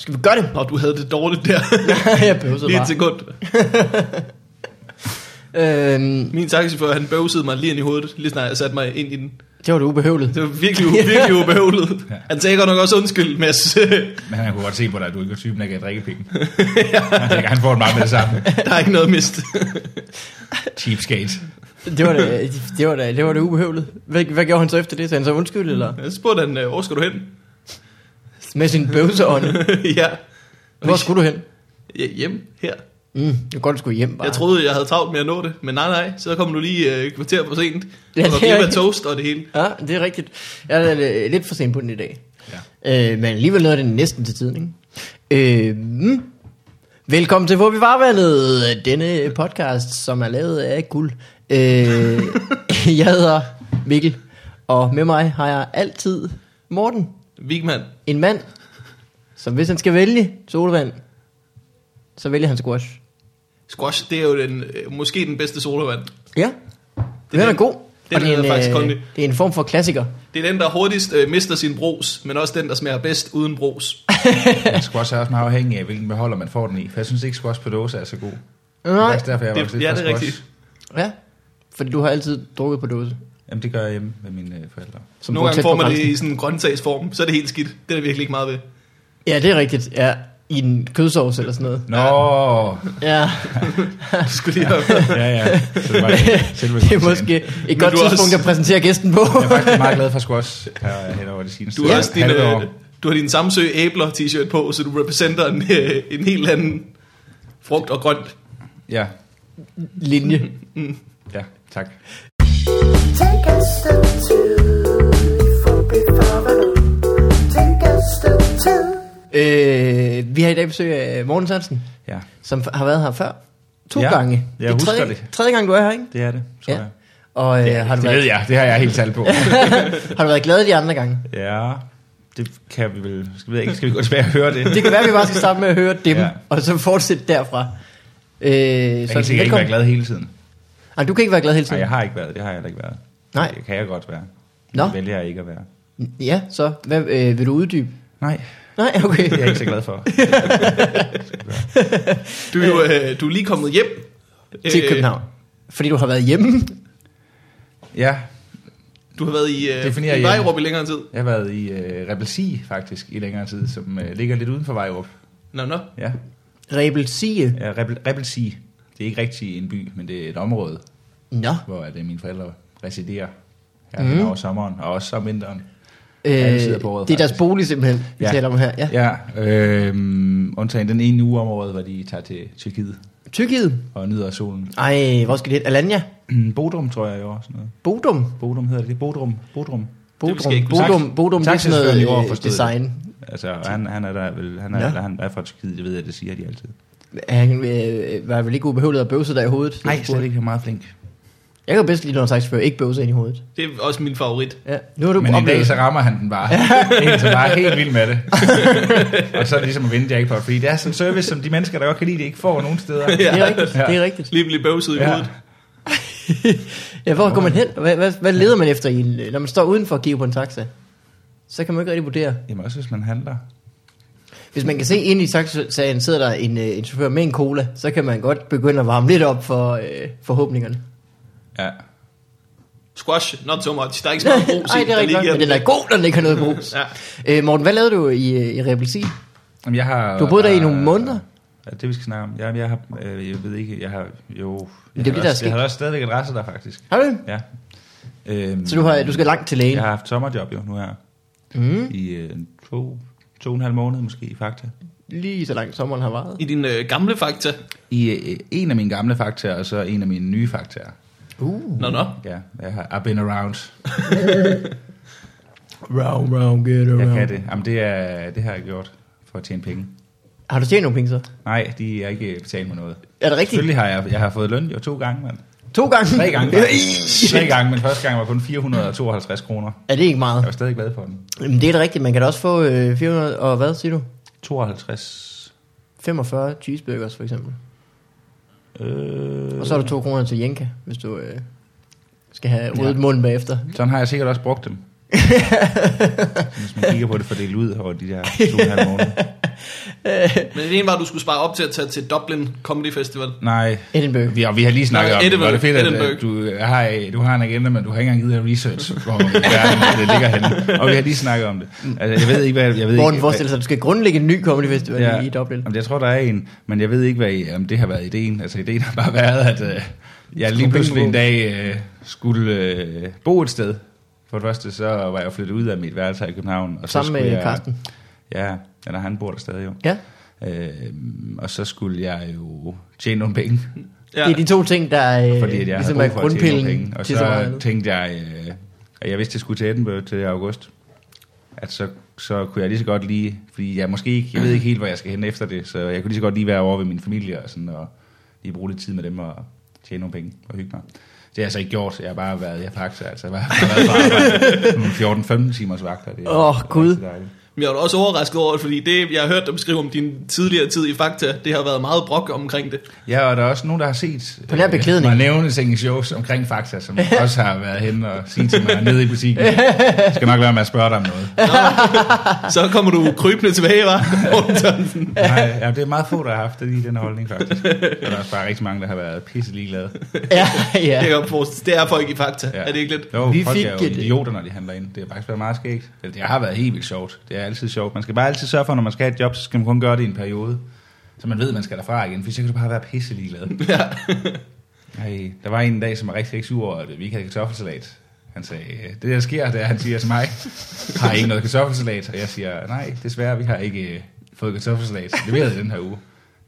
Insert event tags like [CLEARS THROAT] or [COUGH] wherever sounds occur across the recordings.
Skal vi gøre det? Og du havde det dårligt der. [LAUGHS] jeg bøvsede lige et bare. sekund. [LAUGHS] Øhm, Min taxichauffør, han bøvsede mig lige ind i hovedet, lige snart jeg satte mig ind i den. det var det ubehøvlet. Det var virkelig, virkelig [LAUGHS] ubehøvlet. Ja. Han sagde godt nok også undskyld, Mads. Men han kunne godt se på dig, at du ikke er typen, der kan drikke penge. Han tænker, han får den bare med det samme. Der er ikke noget mist. Cheapskate. Det var det, det, var det, det, var det ubehøvlet. Hvad, hvad gjorde han så efter det? Så han så undskyld, eller? Jeg spurgte han, øh, hvor skal du hen? Med sin bøvseånd. [LAUGHS] ja. Hvor skulle du hen? ja. Hjem, her. Mm, det var godt, du skulle hjem bare. Jeg troede, jeg havde travlt med at nå det, men nej, nej, så kommer du lige øh, kvarter for sent. Ja, og er rigtigt. toast og det hele. Ja, det er rigtigt. Jeg er lidt- lidt for sent på den i dag. Ja. Øh, men alligevel af det næsten til tiden, ikke? Øh, mm. Velkommen til Hvor vi denne podcast, som er lavet af guld. Øh, [LAUGHS] jeg hedder Mikkel, og med mig har jeg altid Morten, Vigman. en mand, som hvis han skal vælge sodavand, så vælger han squash. Squash, det er jo den, øh, måske den bedste sodavand. Ja, den er den- god. den og det er, er en, faktisk øh, kondi. det er en form for klassiker. Det er den, der hurtigst øh, mister sin brus, men også den, der smager bedst uden brus. [LAUGHS] Men squash er også meget afhængig af, hvilken beholder man får den i. For jeg synes ikke, squash på dåse er så god. Det er Nej, også derfor, jeg Det- var lidt ja, det er squash. rigtigt. ja, fordi du har altid drukket på dåse. Jamen, det gør jeg hjemme med mine øh, forældre. Som Nogle gange får man det i sådan en grøntsagsform, så er det helt skidt. Det er der virkelig ikke meget ved. Ja, det er rigtigt. Ja, i en kødsovs eller sådan noget. Nå, Ja, [LAUGHS] Du skulle lige have ja, ja. Så det, var [LAUGHS] det er måske et Men godt tidspunkt også- at præsentere gæsten på. Jeg er faktisk meget glad for squash her hen over det seneste Du har Ja. også din, øh, du har din Samsø æbler t-shirt på, så du repræsenterer en, øh, en helt anden frugt og grønt. Ja, Linje. ja, tak. Øh, vi har i dag besøg af Morten Sansen, Ja, som har været her før. To Ja, gange. jeg er husker tredje, det. Tredje gang, du er her, ikke? det er det, tror Ja. jeg. Og øh, Det, er, har, du det været, ved jeg, det har jeg helt talt på. [LAUGHS] har du været glad de andre gange? ja, det kan vi vel. Skal vi, ikke, skal vi gå tilbage og høre det? Det kan være, at vi bare skal starte med at høre dem, Ja. ja. og så fortsætte derfra. Øh, Jeg kan sikkert ikke være glad hele tiden. Nej, du kan ikke være glad hele Nej, tiden. jeg har ikke været. Det har jeg heller ikke været. Nej. Det kan jeg godt være. Nå. Det vælger jeg ikke at være. Ja, så hvad, øh, vil du uddybe? Nej, Nej, okay. det er jeg ikke så glad for. [LAUGHS] Du er jo øh, du er lige kommet hjem. Til Øh, København. Fordi du har været hjemme. Ja, Du har været i, øh, i. Vejrup i længere tid. jeg har været i øh, Rebelsi faktisk i længere tid, som øh, ligger lidt uden for Vejrup. Nå, nå. Ja, Rebel Sige. ja Rebel, Rebelsi. Det er ikke rigtig en by, men det er et område, Nå. hvor at, øh, mine forældre residerer her mm. over sommeren, og også om vinteren. Øh, på året, det er deres faktisk. bolig simpelthen, vi Ja. taler om her. Ja. Ja, øh, undtagen den ene uge om året, hvor de tager til Tyrkiet Tyrkiet. og nyder solen. Ej, hvor skal det hen? Alanya? Bodrum, tror jeg jo sådan noget. Bodum? Bodrum hedder det. det er Bodrum. Bodrum. Det ikke kunne Bodum, Bodum, det er sådan noget øh, design. Altså, han, han er der vel, han er, ja. han er fra Tyrkiet, det ved jeg, det siger de altid. Han øh, var vel ikke ubehøvlet at bøvse dig i hovedet? Nej, slet ikke, han er meget flink. Jeg kan bedst lide, når en taxichauffør ikke bøvser ind i hovedet. Det er også min favorit. Ja. Nu har du Men en oplevet... dag, så rammer han den bare. [LAUGHS] en, som bare helt vild med det. [LAUGHS] og så er det ligesom at vinde jackpot, fordi det er sådan en service, som de mennesker, der godt kan lide det, ikke får nogen steder. [LAUGHS] Det er rigtigt, Ja. det er rigtigt. Lige blive bøvset i Ja. hovedet. Ja, hvor går man hen? Hvad, hvad, hvad leder man efter, i, en- når man står udenfor og kigger på en taxa? Så kan man ikke rigtig vurdere. Jamen også, hvis man handler. Hvis man kan se ind i taxasagen sidder der en, øh, en chauffør med en cola, så kan man godt begynde at varme lidt op for øh, forhåbningerne. Ja. Squash, not so much. Der er ikke så meget [LAUGHS] brus Nej, i, det er der rigtigt nok, men den er god, når den ikke har noget brus. Ja. øh, Morten, hvad lavede du i, øh, i Rebel Sea? Jamen, jeg har... Du har boet der i øh, nogle måneder? Ja, det vi skal snakke om. Ja, jeg har, øh, jeg ved ikke, jeg har jo... Jeg det er det, har der er også, jeg har også stadigvæk adresse der, faktisk. Har du? Ja. Øhm, Så du, har, du skal langt til lægen? Jeg har haft sommerjob jo nu her. Mm. I øh, to, to og en halv måned måske i Fakta. Lige så langt sommeren har varet. I din øh, gamle fakta. I øh, en af mine gamle faktaer, og så en af mine nye faktaer. Uh. Nå, nå. Ja, jeg har I've been around. [LAUGHS] Round, round, get Jeg around. kan det. Jamen, det, er, det har jeg gjort for at tjene penge. Har du tjent nogle penge så? Nej, de er ikke betalt med noget. Er det rigtigt? Selvfølgelig har jeg, jeg har fået løn jo to gange, mand. To gange? Tre gange faktisk. [LAUGHS] Tre gange, men første gang var kun 452 kroner. Er det ikke meget? Jeg var stadig glad for den. Jamen, det er da rigtigt. Man kan da også få øh, 400, og hvad siger du? 52. 45 cheeseburgers for eksempel. Øh, Og så har du to kroner til Jenka, hvis du øh, skal have ryddet ja. munden bagefter. Sådan har jeg sikkert også brugt dem. [LAUGHS] Hvis man kigger på det fordelt ud over de der to og måneder. Men det ene var, at du skulle spare op til at tage til Dublin Comedy Festival. Nej. Edinburgh. Vi, og vi har lige snakket Nej, om det, Edinburgh. det er fedt, at Edinburgh. at du har, du har en agenda, men du har ikke engang givet at research, hvor det ligger henne. Og vi har lige snakket om det. Altså, jeg ved ikke, hvad... Jeg ved Morten ikke, forestiller sig, at du skal grundlægge en ny comedy festival ja. i Dublin. Jamen, jeg tror, der er en, men jeg ved ikke, hvad, om det har været ideen. Altså, ideen har bare været, at øh, jeg lige pludselig en dag øh, skulle øh, bo et sted. For det første, så var jeg flyttet ud af mit værelse her i København. Og så Sammen skulle med jeg, Carsten. Ja, eller han bor der stadig jo. Ja. Øh, og så skulle jeg jo tjene nogle penge. Ja. [LAUGHS] Det er de to ting, der øh, fordi at jeg ligesom er grundpillen. Og så så tænkte jeg, øh, at jeg vidste, at jeg skulle til Edinburgh til august. At så, så kunne jeg lige så godt lige, fordi jeg måske ikke, jeg ved ikke helt, hvor jeg skal hen efter det, så jeg kunne lige så godt lige være over ved min familie og sådan, og lige bruge lidt tid med dem og tjene nogle penge og hygge mig. Det har jeg så ikke gjort, jeg har bare været i Faxe, altså jeg har bare været på arbejde [LAUGHS] nogle 14-15 timers vagter. Det er Åh, rigtig Gud. Men jeg var også overrasket over det, fordi det, jeg har hørt dem skrive om din tidligere tid i Fakta, det har været meget brok omkring det. Ja, og der er også nogen, der har set På nær beklædning. mig nævne ting shows omkring Fakta, som [LAUGHS] også har været hen og sige til mig nede i butikken. Jeg skal nok være med at spørge dig om noget. Så kommer du krybende tilbage, var? [LAUGHS] Nej, ja, det er meget få, der har haft det i den holdning, faktisk. Og der er også bare rigtig mange, der har været pisse ligeglade. Det, [LAUGHS] Ja, ja. jeg godt forestille. det er folk i Fakta, Ja. er det ikke lidt? Jo, Vi folk fik er jo idioter, når de handler ind. Det har faktisk været meget skægt. Eller, Det har været helt vildt sjovt. Det er altid sjovt. Man skal bare altid sørge for, når man skal have et job, så skal man kun gøre det i en periode. Så man ved, at man skal derfra igen, for så kan du bare være pisse ligeglad. [LAUGHS] Ja. Hey, der var en dag, som var rigtig, rigtig sur over, at vi ikke havde kartoffelsalat. Han sagde, det der sker, det er, han siger til mig, har I ikke noget kartoffelsalat? Og jeg siger, nej, desværre, vi har ikke øh, fået kartoffelsalat leveret i den her uge.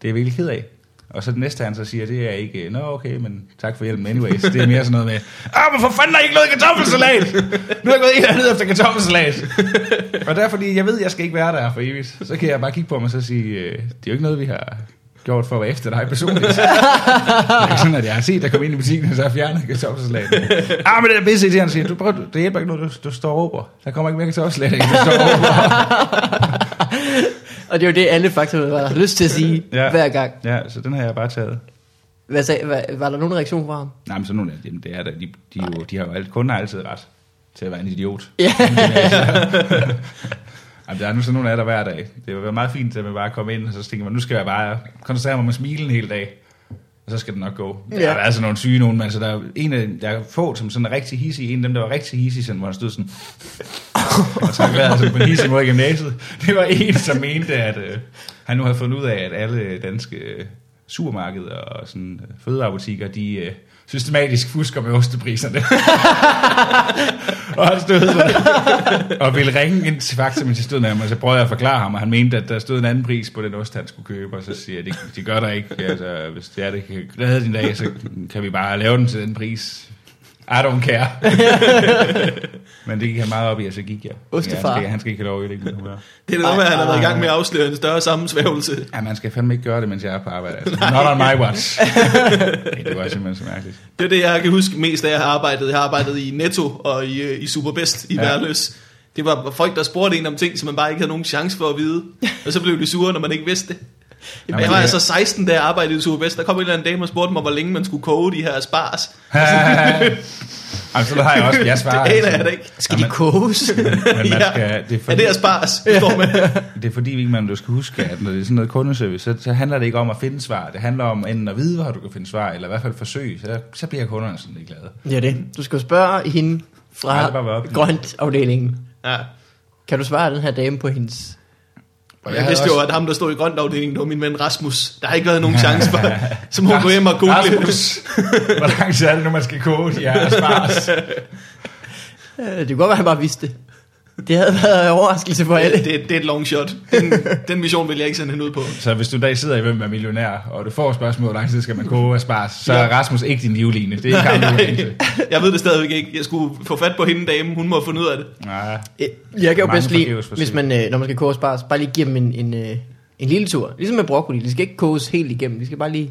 Det er jeg virkelig ked af. Og så det næste, han så siger, det er ikke, nå okay, men tak for hjælpen anyways. Det er mere sådan noget med, ah, men for fanden har I ikke noget kartoffelsalat? Nu har jeg gået en ned efter kartoffelsalat. og der, fordi jeg ved, jeg skal ikke være der for evigt, så kan jeg bare kigge på mig og så sige, øh, det er jo ikke noget, vi har gjort for at være efter dig personligt. Det er ikke sådan, at jeg har set der kom ind i butikken, og så har jeg fjernet kartoffelsalat. Ah, men det er bedst han siger, du, prøv, det hjælper ikke noget, du, du står og råber. Der kommer ikke mere kartoffelsalat, ikke? du står og råber. Og det er jo det, alle faktorer har lyst til at sige [LAUGHS] Ja. hver gang. Ja, så den har jeg bare taget. Hvad sag, var, var der nogen reaktion fra ham? Nej, men sådan nogle af dem, det er der, de, de, jo, de har jo alt, kunden har altid ret til at være en idiot. Ja. [LAUGHS] Jamen, der er nu sådan nogle af der hver dag. Det være meget fint, at man bare kommer ind, og så tænker man, nu skal jeg bare koncentrere mig med smilen hele dag. Og så skal det nok gå. Der Ja. er altså nogle syge nogen, men altså, der er en af der er få, som sådan er rigtig hissig. En af dem, der var rigtig hissig, sådan, hvor han stod sådan... [LAUGHS] og trak vejret sådan på hissig i gymnasiet. Det var en, som mente, at øh, han nu havde fundet ud af, at alle danske øh, supermarkeder og sådan, øh, fødevarebutikker, de øh, systematisk fusker med ostepriserne. [LAUGHS] og han stod sådan, og ville ringe ind til Fakta, men jeg stod ham, og så prøvede jeg at forklare ham, og han mente, at der stod en anden pris på den ost, han skulle købe, og så siger jeg, det, det gør der ikke. Altså, hvis det er, det kan redde din dag, så kan vi bare lave den til den pris. I don't care. [LAUGHS] Men det gik han meget op i, og så gik jeg. Ostefar. Ja, han, skal, han skal ikke have lov i det. humør. Det er noget med, at han har været i gang med at afsløre en større sammensvævelse. Ja, man skal fandme ikke gøre det, mens jeg er på arbejde. Altså. [LAUGHS] Not on my watch. [LAUGHS] Det var simpelthen så mærkeligt. Det er det, jeg kan huske mest af, jeg har arbejdet. Jeg har arbejdet i Netto og i, øh, i Superbest i ja. Værløs. Det var folk, der spurgte en om ting, som man bare ikke havde nogen chance for at vide. Og så blev de sure, når man ikke vidste det. Jamen, jeg var det- altså 16, da jeg arbejdede i Superbest. Der kom en eller anden dame og spurgte mig, hvor længe man skulle koge de her spars. Jamen, så har jeg også, jeg [LAUGHS] svarer. Det aner jeg da ikke. Skal de koges? [LAUGHS] Men man Ja. skal, det er Er fordi, det her spars, står? [LAUGHS] Det er fordi, man du skal huske, at når det er sådan noget kundeservice, så, så handler det ikke om at finde svar. Det handler om enten at vide, hvor du kan finde svar, eller i hvert fald forsøge. Så, så bliver kunderne sådan lidt glade. Ja, det. Du skal spørge hende det fra grønt-afdelingen. Ja. Kan du svare den her dame på hendes... Og jeg jeg vidste jo, også- at ham, der stod i grønt afdelingen, det var min ven Rasmus. Der har ikke været nogen chance for, [LAUGHS] så må hun gå hjem og google. Rasmus, hvor lang tid er det nu, man skal koge de her spars? [LAUGHS] Øh, Det kunne godt være, at han bare vidste det. Det havde været en overraskelse for alle. Det, det, det er et long shot. Den, [LAUGHS] den mission vil jeg ikke sende hende ud på. Så hvis du en dag sidder i Hvem er millionær, og du får spørgsmål, hvor lang tid skal man koge af spars, så er Rasmus ikke din livline. Det er [LAUGHS] ikke ham, du. Jeg ved det stadigvæk ikke. Jeg skulle få fat på hende dame. Hun må have fundet ud af det. Nej. Øh, Jeg kan jo bedst lide, hvis man, øh, når man skal koge spars, bare lige give dem en, en, øh, en lille tur. Ligesom med broccoli. De skal ikke koges helt igennem. De skal bare lige...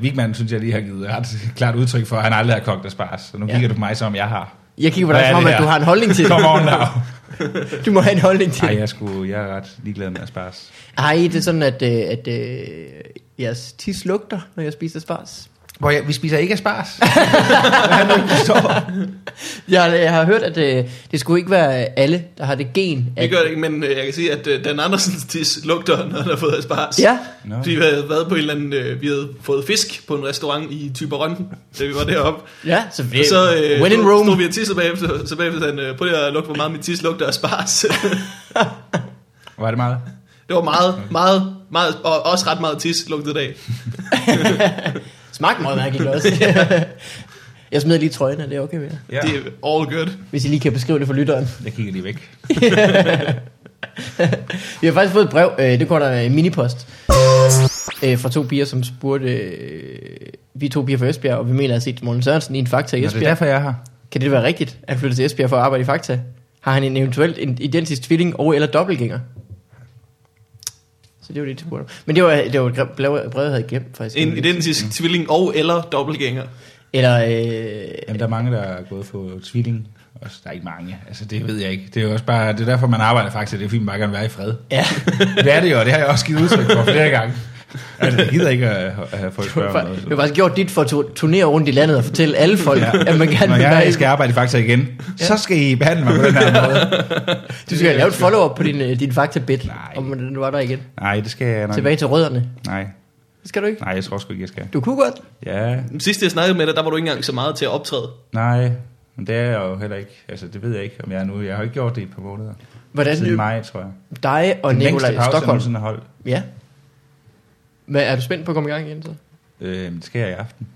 Vigman synes jeg lige har givet ret klart udtryk for, at han aldrig har kogt af spars. Så nu Ja. kigger du på mig, som jeg har. Jeg kigger på dig, er som om, at du har en holdning til [LAUGHS] det. Come on now. [LAUGHS] Du må have en holdning til Nej, jeg, skulle, jeg er ret ligeglad med asparges. I det sådan, at, øh, at øh, jeres tis lugter, når jeg spiser spars? Hvor jeg, vi spiser ikke forstår. [LAUGHS] Jeg, jeg har hørt, at øh, det skulle ikke være alle, der har det gen. Vi At, gør det ikke, men øh, jeg kan sige, at øh, Dan Andersens tis lugter, når han har fået asparges. Ja. Fordi vi havde været på en eller anden, øh, vi havde fået fisk på en restaurant i Tyberon, da vi var deroppe. ja, så, Og så øh, when in stod- Rome. stod vi og tissede bagefter, så bagefter sagde han, øh, prøv lige at lugte, hvor meget mit tis lugter af spars. [LAUGHS] Var det meget? det var meget, meget, meget, og også ret meget tis lugtede det af. [LAUGHS] Smagte meget mærkeligt også. [LAUGHS] jeg smider lige trøjen, er det okay med jer? Ja. Det er all good. Hvis I lige kan beskrive det for lytteren. Jeg kigger lige væk. [LAUGHS] Vi har faktisk fået et brev, øh, det går der en minipost, øh, fra to piger, som spurgte, øh, vi er to piger fra Esbjerg, og vi mener at have set Morten Sørensen i en Fakta i Nå, det er Esbjerg. derfor, jeg er her. Kan det være rigtigt, at han flytter til Esbjerg for at arbejde i Fakta? Har han en eventuelt en identisk tvilling og eller dobbeltgænger? Så det var det, de spurgte om. Men det var, det var et brev, brev, jeg havde gemt, faktisk. En identisk tvilling og eller dobbeltgænger. Eller, øh, Jamen, der er mange, der er gået på tvilling. Også, der er ikke mange. Altså, det ved jeg ikke. Det er jo også bare, det er derfor, man arbejder faktisk. Det er fordi, man bare gerne vil være i fred. ja, [LAUGHS] Det er det jo, og det har jeg også givet udtryk for flere gange. [LAUGHS] Altså, jeg gider ikke at, at have folk spørge noget. du har faktisk gjort dit for at tu- turnere rundt i landet og fortælle alle folk, ja. at man gerne Når vil være jeg skal arbejde i Fakta igen, så skal I behandle mig på den her måde. [LAUGHS] Du skal lave et follow-up på din, øh, din fakta-bit, Nej. om du var der igen. Nej, det skal jeg nok Tilbage til rødderne. Nej, Det skal du ikke. nej, jeg tror sgu ikke, jeg skal. Du kunne godt. Ja, Sidst jeg snakkede med dig, der var du ikke engang så meget til at optræde. nej, men det er jeg jo heller ikke. Altså, det ved jeg ikke, om jeg er nu. Jeg har ikke gjort det i et par måneder. Hvordan Siden det maj, tror jeg. dig og Den længste Nikolaj pause, jeg Stockholm? nogensinde har holdt. Ja. Men er du spændt på at komme i gang igen så? Øh, det skal jeg i aften.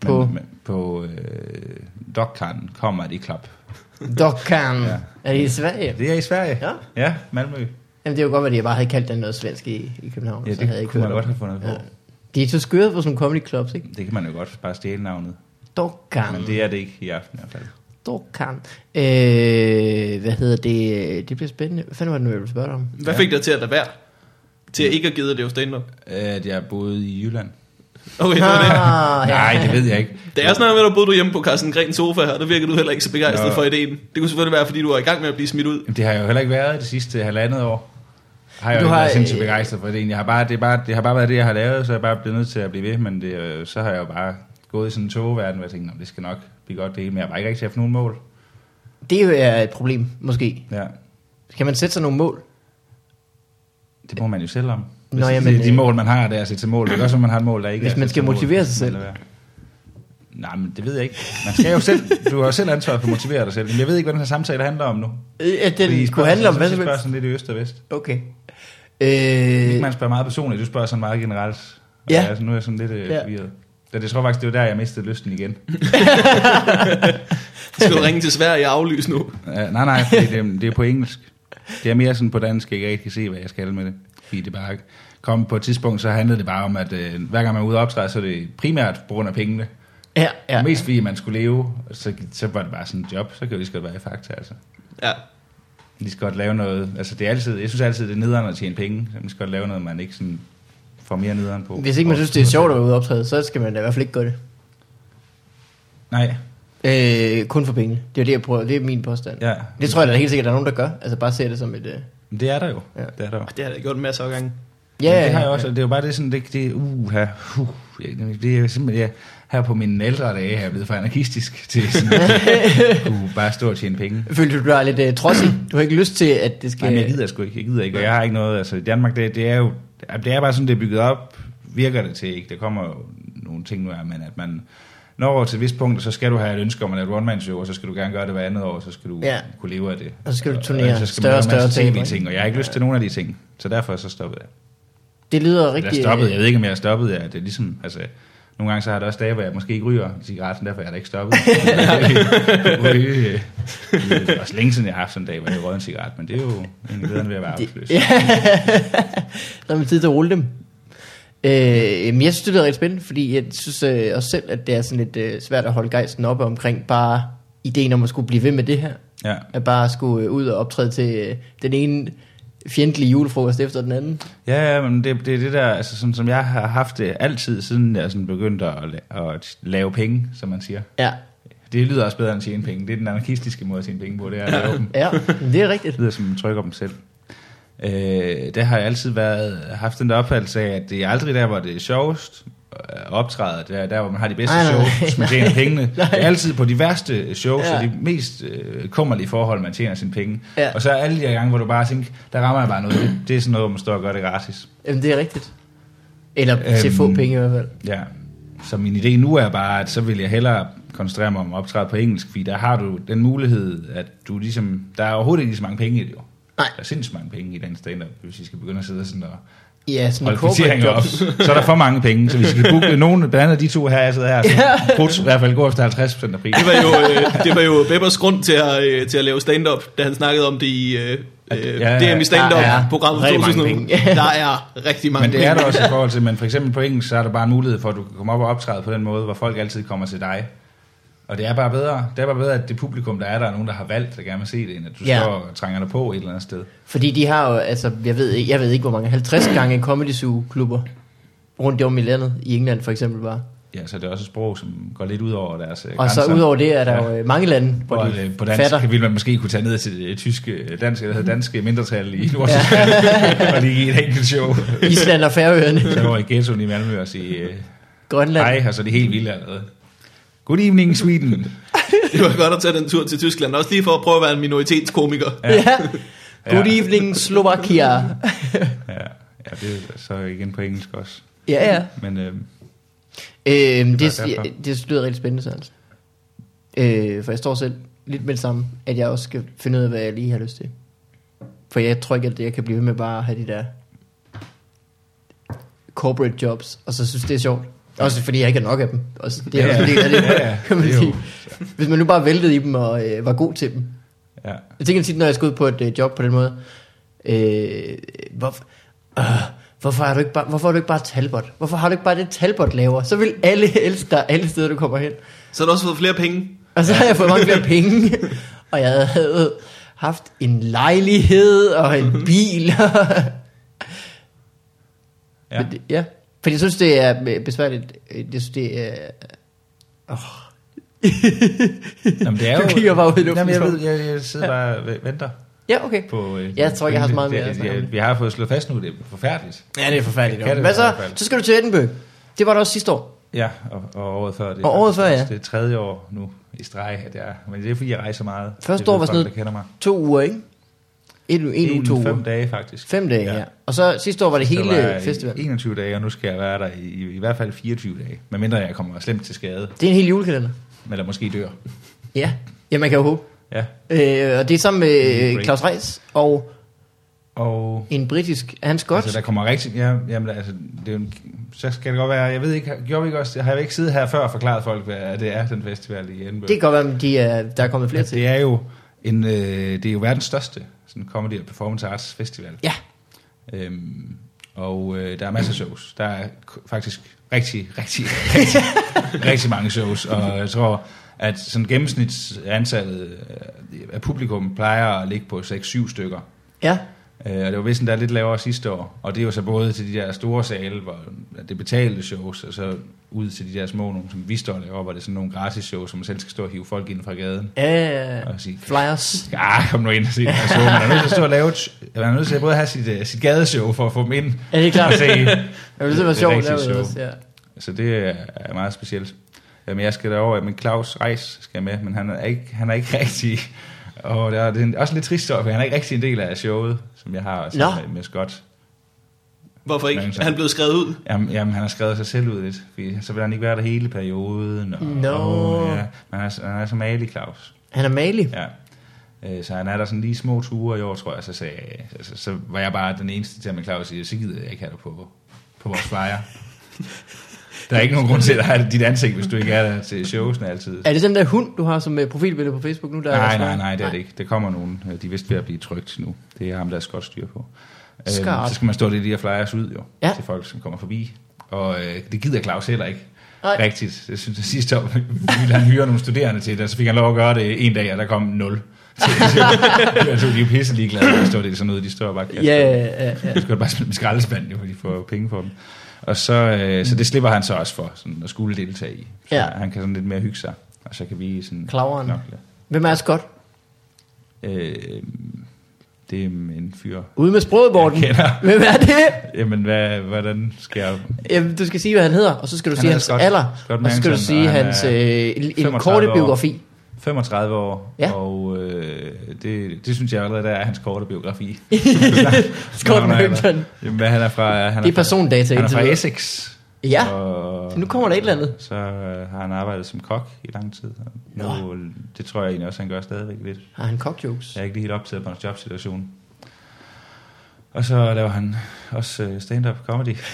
På? Men, men, på øh, Dokkan Comedy Club. Dokkan. Ja. [LAUGHS] Ja. Er det i Sverige? Det er i Sverige. Ja. Ja, Malmø. Jamen det er jo godt, at jeg bare havde kaldt den noget svensk i, i København. Ja, så havde jeg det ikke kunne man hørt godt have fundet på. Ja. De er så skøre på sådan nogle comedy clubs, ikke? Det kan man jo godt bare stjæle navnet. Dokkan. Men det er det ikke i aften i hvert fald. Dokkan. Øh, hvad hedder det? Det bliver spændende. Hvad fanden var det nu, jeg ville spørge dig om? Hvad Ja. fik dig til at lade være? Til at ikke at give det jo stand-up? At jeg boede i Jylland. Okay, det var det. Ah, [LAUGHS] ja. Nej, det ved jeg ikke. Da jeg snakkede med dig, boede du hjemme på Carsten Grens sofa her, der virkede du heller ikke så begejstret Nå. for ideen. Det kunne selvfølgelig være, fordi du var i gang med at blive smidt ud. Jamen, det har jeg jo heller ikke været det sidste halvandet år. Har jeg Du jo ikke har, været sindssygt begejstret for det. Jeg har bare, det, er bare, det har bare været det, jeg har lavet, så jeg er bare blevet nødt til at blive ved. Men det, øh, så har jeg jo bare gået i sådan en togverden, hvor jeg tænkte, "Nå, det skal nok blive godt det hele. Men jeg har bare ikke rigtig haft nogen mål. Det er et problem, måske. Ja, Kan man sætte sig nogle mål? Det må man jo selv om. Nå, Hvis jamen, de, de øh, mål, man har, det er at sætte til mål. Det er også, at man har et mål, der ikke Hvis er man skal mål, motivere så sig selv. Nej, men det ved jeg ikke. Man skal jo selv, du har jo selv ansvaret for at motivere dig selv. Men jeg ved ikke, hvad den her samtale handler om nu. Øh, At den Fordi kunne handle om hvad så som spørger helst. sådan lidt i øst og vest. Okay. Ikke Øh, man spørger meget personligt, du spørger sådan meget generelt. Og Ja. Altså, nu er jeg sådan lidt øh, Ja. forvirret. Ja, det tror faktisk, det var der, jeg mistede lysten igen. [LAUGHS] Skal du ringe til Sverige og aflyse nu? Uh, nej, nej, fordi det, det er på engelsk. Det er mere sådan på dansk, jeg ikke rigtig kan se, hvad jeg skal med det. Fordi det bare kom på et tidspunkt, så handlede det bare om, at øh, hver gang man er ude og optræde, så er det primært på grund af pengene. ja, Ja. Mest fordi man skulle leve, så, så var det bare sådan et job, så kan vi lige så godt være i fakta, altså. Ja. Vi skal godt lave noget, altså det er altid, jeg synes altid, det er nederen at tjene penge, så man skal godt lave noget, man ikke sådan får mere nederen på. Hvis ikke man synes, det er sjovt at være ude og optræde, så skal man da i hvert fald ikke gøre det. Nej, Øh, kun for penge. Det er det, jeg prøver. Det er min påstand. ja. Det tror jeg da helt sikkert, der er nogen, der gør. Altså bare se det som et... Øh... Men det er der jo. Ja. Det er der jo. Det har jeg gjort en masse af gange. Ja, det har jeg også, og det er jo bare det sådan, det, det uh, her, uh, det er simpelthen, jeg, her på mine ældre dage er jeg blevet for anarkistisk til sådan, at [LAUGHS] kunne bare stå og tjene penge. Følte du, du er lidt øh, trodsig? Du har ikke lyst til, at det skal... Nej, men jeg gider sgu ikke, jeg gider ikke, og jeg har ikke noget, altså i Danmark, det, det er jo, det er bare sådan, det er bygget op, virker det til, ikke? Der kommer jo nogle ting nu, her, men at man når til et vist punkt, så skal du have et ønske om at lave et one-man-show, og så skal du gerne gøre det hver andet år, så skal du Ja. kunne leve af det. Og så skal du turnere så skal større man og en større TV-ting, og jeg har ikke lyst til nogen af de ting, så derfor så stoppede jeg. Det lyder Jeg rigtig... stoppede, jeg ved ikke, om jeg stoppet. Ja. Det er ligesom, altså, nogle gange så har der også dage, hvor jeg måske ikke ryger cigaretten, derfor er jeg da ikke stoppet. [LAUGHS] [LAUGHS] Ryge, øh, det er også længe siden, jeg har haft sådan en dag, hvor jeg røget en cigaret, men det er jo egentlig bedre, end ved at være arbejdsløs. [LAUGHS] Ja, har man tid til at rulle dem. Øh, men jeg synes, det lyder rigtig spændende, fordi jeg synes øh, også selv, at det er sådan lidt øh, svært at holde gejsten oppe omkring bare ideen om at skulle blive ved med det her. Ja. At bare skulle øh, ud og optræde til øh, den ene fjendtlige julefrokost efter den anden. Ja, ja, men det, det er det der, altså sådan som jeg har haft det altid, siden jeg sådan begyndte at, la- at lave penge, som man siger. Ja, Det lyder også bedre end at tjene penge. Det er den anarkistiske måde at tjene penge på, det er at lave [LAUGHS] dem. ja det er rigtigt. Det lyder som man trykker dem selv. Øh, der har jeg altid været, haft den der opfattelse af, at det er aldrig der, hvor det er sjovest, at optræde, der, der hvor man har de bedste Nej, nej, nej. shows, man tjener pengene. Nej. Det er altid på de værste shows, Ja. og de mest øh, kummerlige forhold, man tjener sine penge. Ja. Og så er alle de her gange, hvor du bare tænker, der rammer jeg bare noget. Det, det er sådan noget, hvor man står og gør det gratis. Jamen, det er rigtigt. Eller til Øhm, få penge i hvert fald. Ja. Så min idé nu er bare, at så vil jeg hellere koncentrere mig om at optræde på engelsk, fordi der har du den mulighed, at du ligesom, der er overhovedet ikke så mange penge i det jo. Nej. Der er sindssygt mange penge i den stand-up, hvis vi skal begynde at sidde sådan og Ja, sådan holde kvitteringer op. [LAUGHS] Så er der for mange penge, så hvis vi skal booke nogen, blandt andet de to her, jeg sidder her, så brugt i hvert fald gå efter 50% af prisen. Det var jo, øh, det var jo Beppers grund til at, øh, til at lave stand-up, da han snakkede om det i øh, øh, ja, ja. DM i stand-up-programmet Der er rigtig 2000. mange penge. Der er rigtig mange Men det er der også i forhold til, men for eksempel på engelsk, så er der bare en mulighed for, at du kan komme op og optræde på den måde, hvor folk altid kommer til dig. Og det er bare bedre, det er bare bedre, at det publikum, der er der, er nogen, der har valgt, der gerne vil se det, end at du Ja. ja. står og trænger dig på et eller andet sted. Fordi de har jo, altså, jeg ved, ikke- jeg ved ikke hvor mange, 50 gange Comedy Zoo klubber rundt om i landet, i England for eksempel bare. Ja, så det er også et sprog, som går lidt ud over deres øh, Og så grænser. udover det er der Ja. jo øh, mange lande, hvor Hvor de øh, på dansk fatter. ville man måske kunne tage ned til det tyske, danske, eller danske mindretal i Nordsjælland, [LAUGHS] og lige et enkelt show. Island og Færøerne, Så over i ghettoen i Malmø og sige Grønland. hej, og så er helt vilde allerede. Good evening, Sweden. [LAUGHS] Det var godt at tage den tur til Tyskland, også lige for at prøve at være en minoritetskomiker. Ja. ja. Good Ja. evening, Slovakia. Ja, ja, [LAUGHS] det er så igen på engelsk også. Ja, ja. Men øh, Øhm, var det, derfor. det, det lyder rigtig spændende, så altså. Øh, for jeg står selv lidt med det samme, at jeg også skal finde ud af, hvad jeg lige har lyst til. For jeg tror ikke, at jeg kan blive ved med bare at have de der corporate jobs, og så synes det er sjovt. Også fordi jeg ikke har nok af dem. Også, det er Ja, også en del af det, [LAUGHS] ja, ja. kan man Det er. Hvis man nu bare væltede i dem og øh, var god til dem. ja. Jeg tænker tit, når jeg skal ud på et øh, job på den måde, øh, hvorfor, øh, hvorfor, har du ikke bare, hvorfor har du ikke bare Talbot? Hvorfor har du ikke bare det, Talbot laver? Så vil alle elske dig alle steder, du kommer hen. Så har du også fået flere penge. Og så har jeg fået mange flere penge, [LAUGHS] og jeg havde haft en lejlighed og en bil. Ja. [LAUGHS] Men ja. Fordi jeg synes, det er øh, besværligt. Jeg synes, det er... Oh. [LAUGHS] Jamen, det er Du jo, kigger bare ud i luften, Jamen, jeg, ved, jeg, jeg sidder bare og venter Ja, okay. på... Øh, Jeg tror ikke, jeg har så meget mere det, det, Vi har fået slået fast nu, det er forfærdeligt. Ja, det er forfærdeligt. Det Hvad så? Så skal du til Edinburgh. Det var der også sidste år. Ja, og, og året før. Det Og året før, ja. Det er tredje år nu i streg, at jeg Men det er, fordi jeg rejser meget. Første år var sådan noget-. To uger, ikke? En, en, en uge, to fem uger. dage, faktisk. Fem dage, ja. Ja. Og så sidste år var det Så hele var festivalen. 21 dage, og nu skal jeg være der i, i, i hvert fald 24 dage. Medmindre jeg kommer slemt til skade, Det er en hel julekalender. eller måske dør. Ja. Ja, man kan jo håbe. Ja. Øh, og det er sammen med øh. Claus Reis og Og en britisk, er han skot? Altså, der kommer rigtig... Ja, jamen, altså, det er en, så skal det godt være... Jeg ved ikke, gjorde vi ikke også... Har jeg ikke siddet her før og forklaret folk, hvad det er, den festival i Edinburgh? Det kan godt være, at de er, der er kommet flere Ja, til. det er jo en, øh, det er jo verdens største sådan comedy og performance arts festival. Ja. Øhm, og øh, der er masser af shows. Der er faktisk rigtig, rigtig, rigtig, [LAUGHS] rigtig mange shows. Og jeg tror, at sådan gennemsnitsantallet øh, af publikum plejer at ligge på 6-7 stykker. Ja. Øh, og det var vist endda lidt lavere sidste år. Og det er jo så både til de der store sale, hvor det betalte shows, og så ud til de der små, nogle, som vi står og laver, hvor det er sådan nogle gratis shows, som man selv skal stå og hive folk ind fra gaden. Ja, Og sige, flyers. Ja, kom nu ind og se den her show. Man er nødt til at stå og lave man er nødt til at både have sit, uh, sit gadeshow for at få dem ind. Ja, det er klart. Og se, [LAUGHS] vil det var det sjovt show. også, ja. så det er er meget specielt. Men jeg skal derover, men Claus Reis skal med, men han er ikke, han er ikke rigtig... Og det er, det er også en lidt trist story, for han er ikke rigtig en del af showet, som jeg har Nå. sammen med, med Scott. Hvorfor ikke? Er han blevet skrevet ud? Jamen, jamen, han har skrevet sig selv ud lidt, fordi så vil han ikke være der hele perioden. Og, Nå. og, ja, men han er, han er som Ali Claus. Han er malig. Ja. Øh, Så han er der sådan lige små ture i år, tror jeg. Så, sagde, altså, så var jeg bare den eneste til at med Claus sige, så gider jeg ikke have dig på, på vores flyer. [LAUGHS] der er ikke nogen grund til at have dit ansigt, hvis du ikke er der til showsene altid. Er det den der hund, du har som øh, profilbillede på Facebook nu? Der er Nej, også- nej, nej, det er det ikke. Det kommer nogen. De er vist ved at blive trygt nu. Det er ham, der er godt styr på. Øhm. Så skal man stå lidt i de her flyers ud jo, Ja. til folk, som kommer forbi. Og øh, det gider Claus heller ikke. Nej. Rigtigt. Jeg synes, at sidste år ville han hyre nogle studerende til det, og så fik han lov at gøre det en dag, og der kom nul. [LAUGHS] Så, så, så de er jo pisse ligeglade, at stå det sådan noget, de står bare kaster. Ja, ja, ja. Du skal bare smide dem i skraldespanden, jo, for de får penge for dem. Og så, øh, så det slipper han så også for, sådan at skulle deltage i. Så Ja. han kan sådan lidt mere hygge sig, og så kan vi sådan Klaveren. knokle. Hvem er Scott? Øh, Det er en fyr. Ude med kender. Hvem er det? Jamen, hvad, hvordan skal jeg... Jamen, du skal sige, hvad han hedder, og så skal du Han sige hans Scott- alder, Scott og så skal du Manson, sige hans øh, en, en 35 korte biografi. 35 år, Ja. og øh, det, det synes jeg allerede, der er hans korte biografi. Scott Nå, Manson. Jamen, hvad han er fra... Han Det er persondata Han er fra. Essex. Ja, Og, så nu kommer der et eller andet. Så øh, har han arbejdet som kok i lang tid. Og Nu, det tror jeg egentlig også, han gør stadigvæk lidt. Har han cockjokes? Jeg er ikke lige helt optaget på hans jobsituation. Og så laver han også øh, stand-up comedy. [LAUGHS]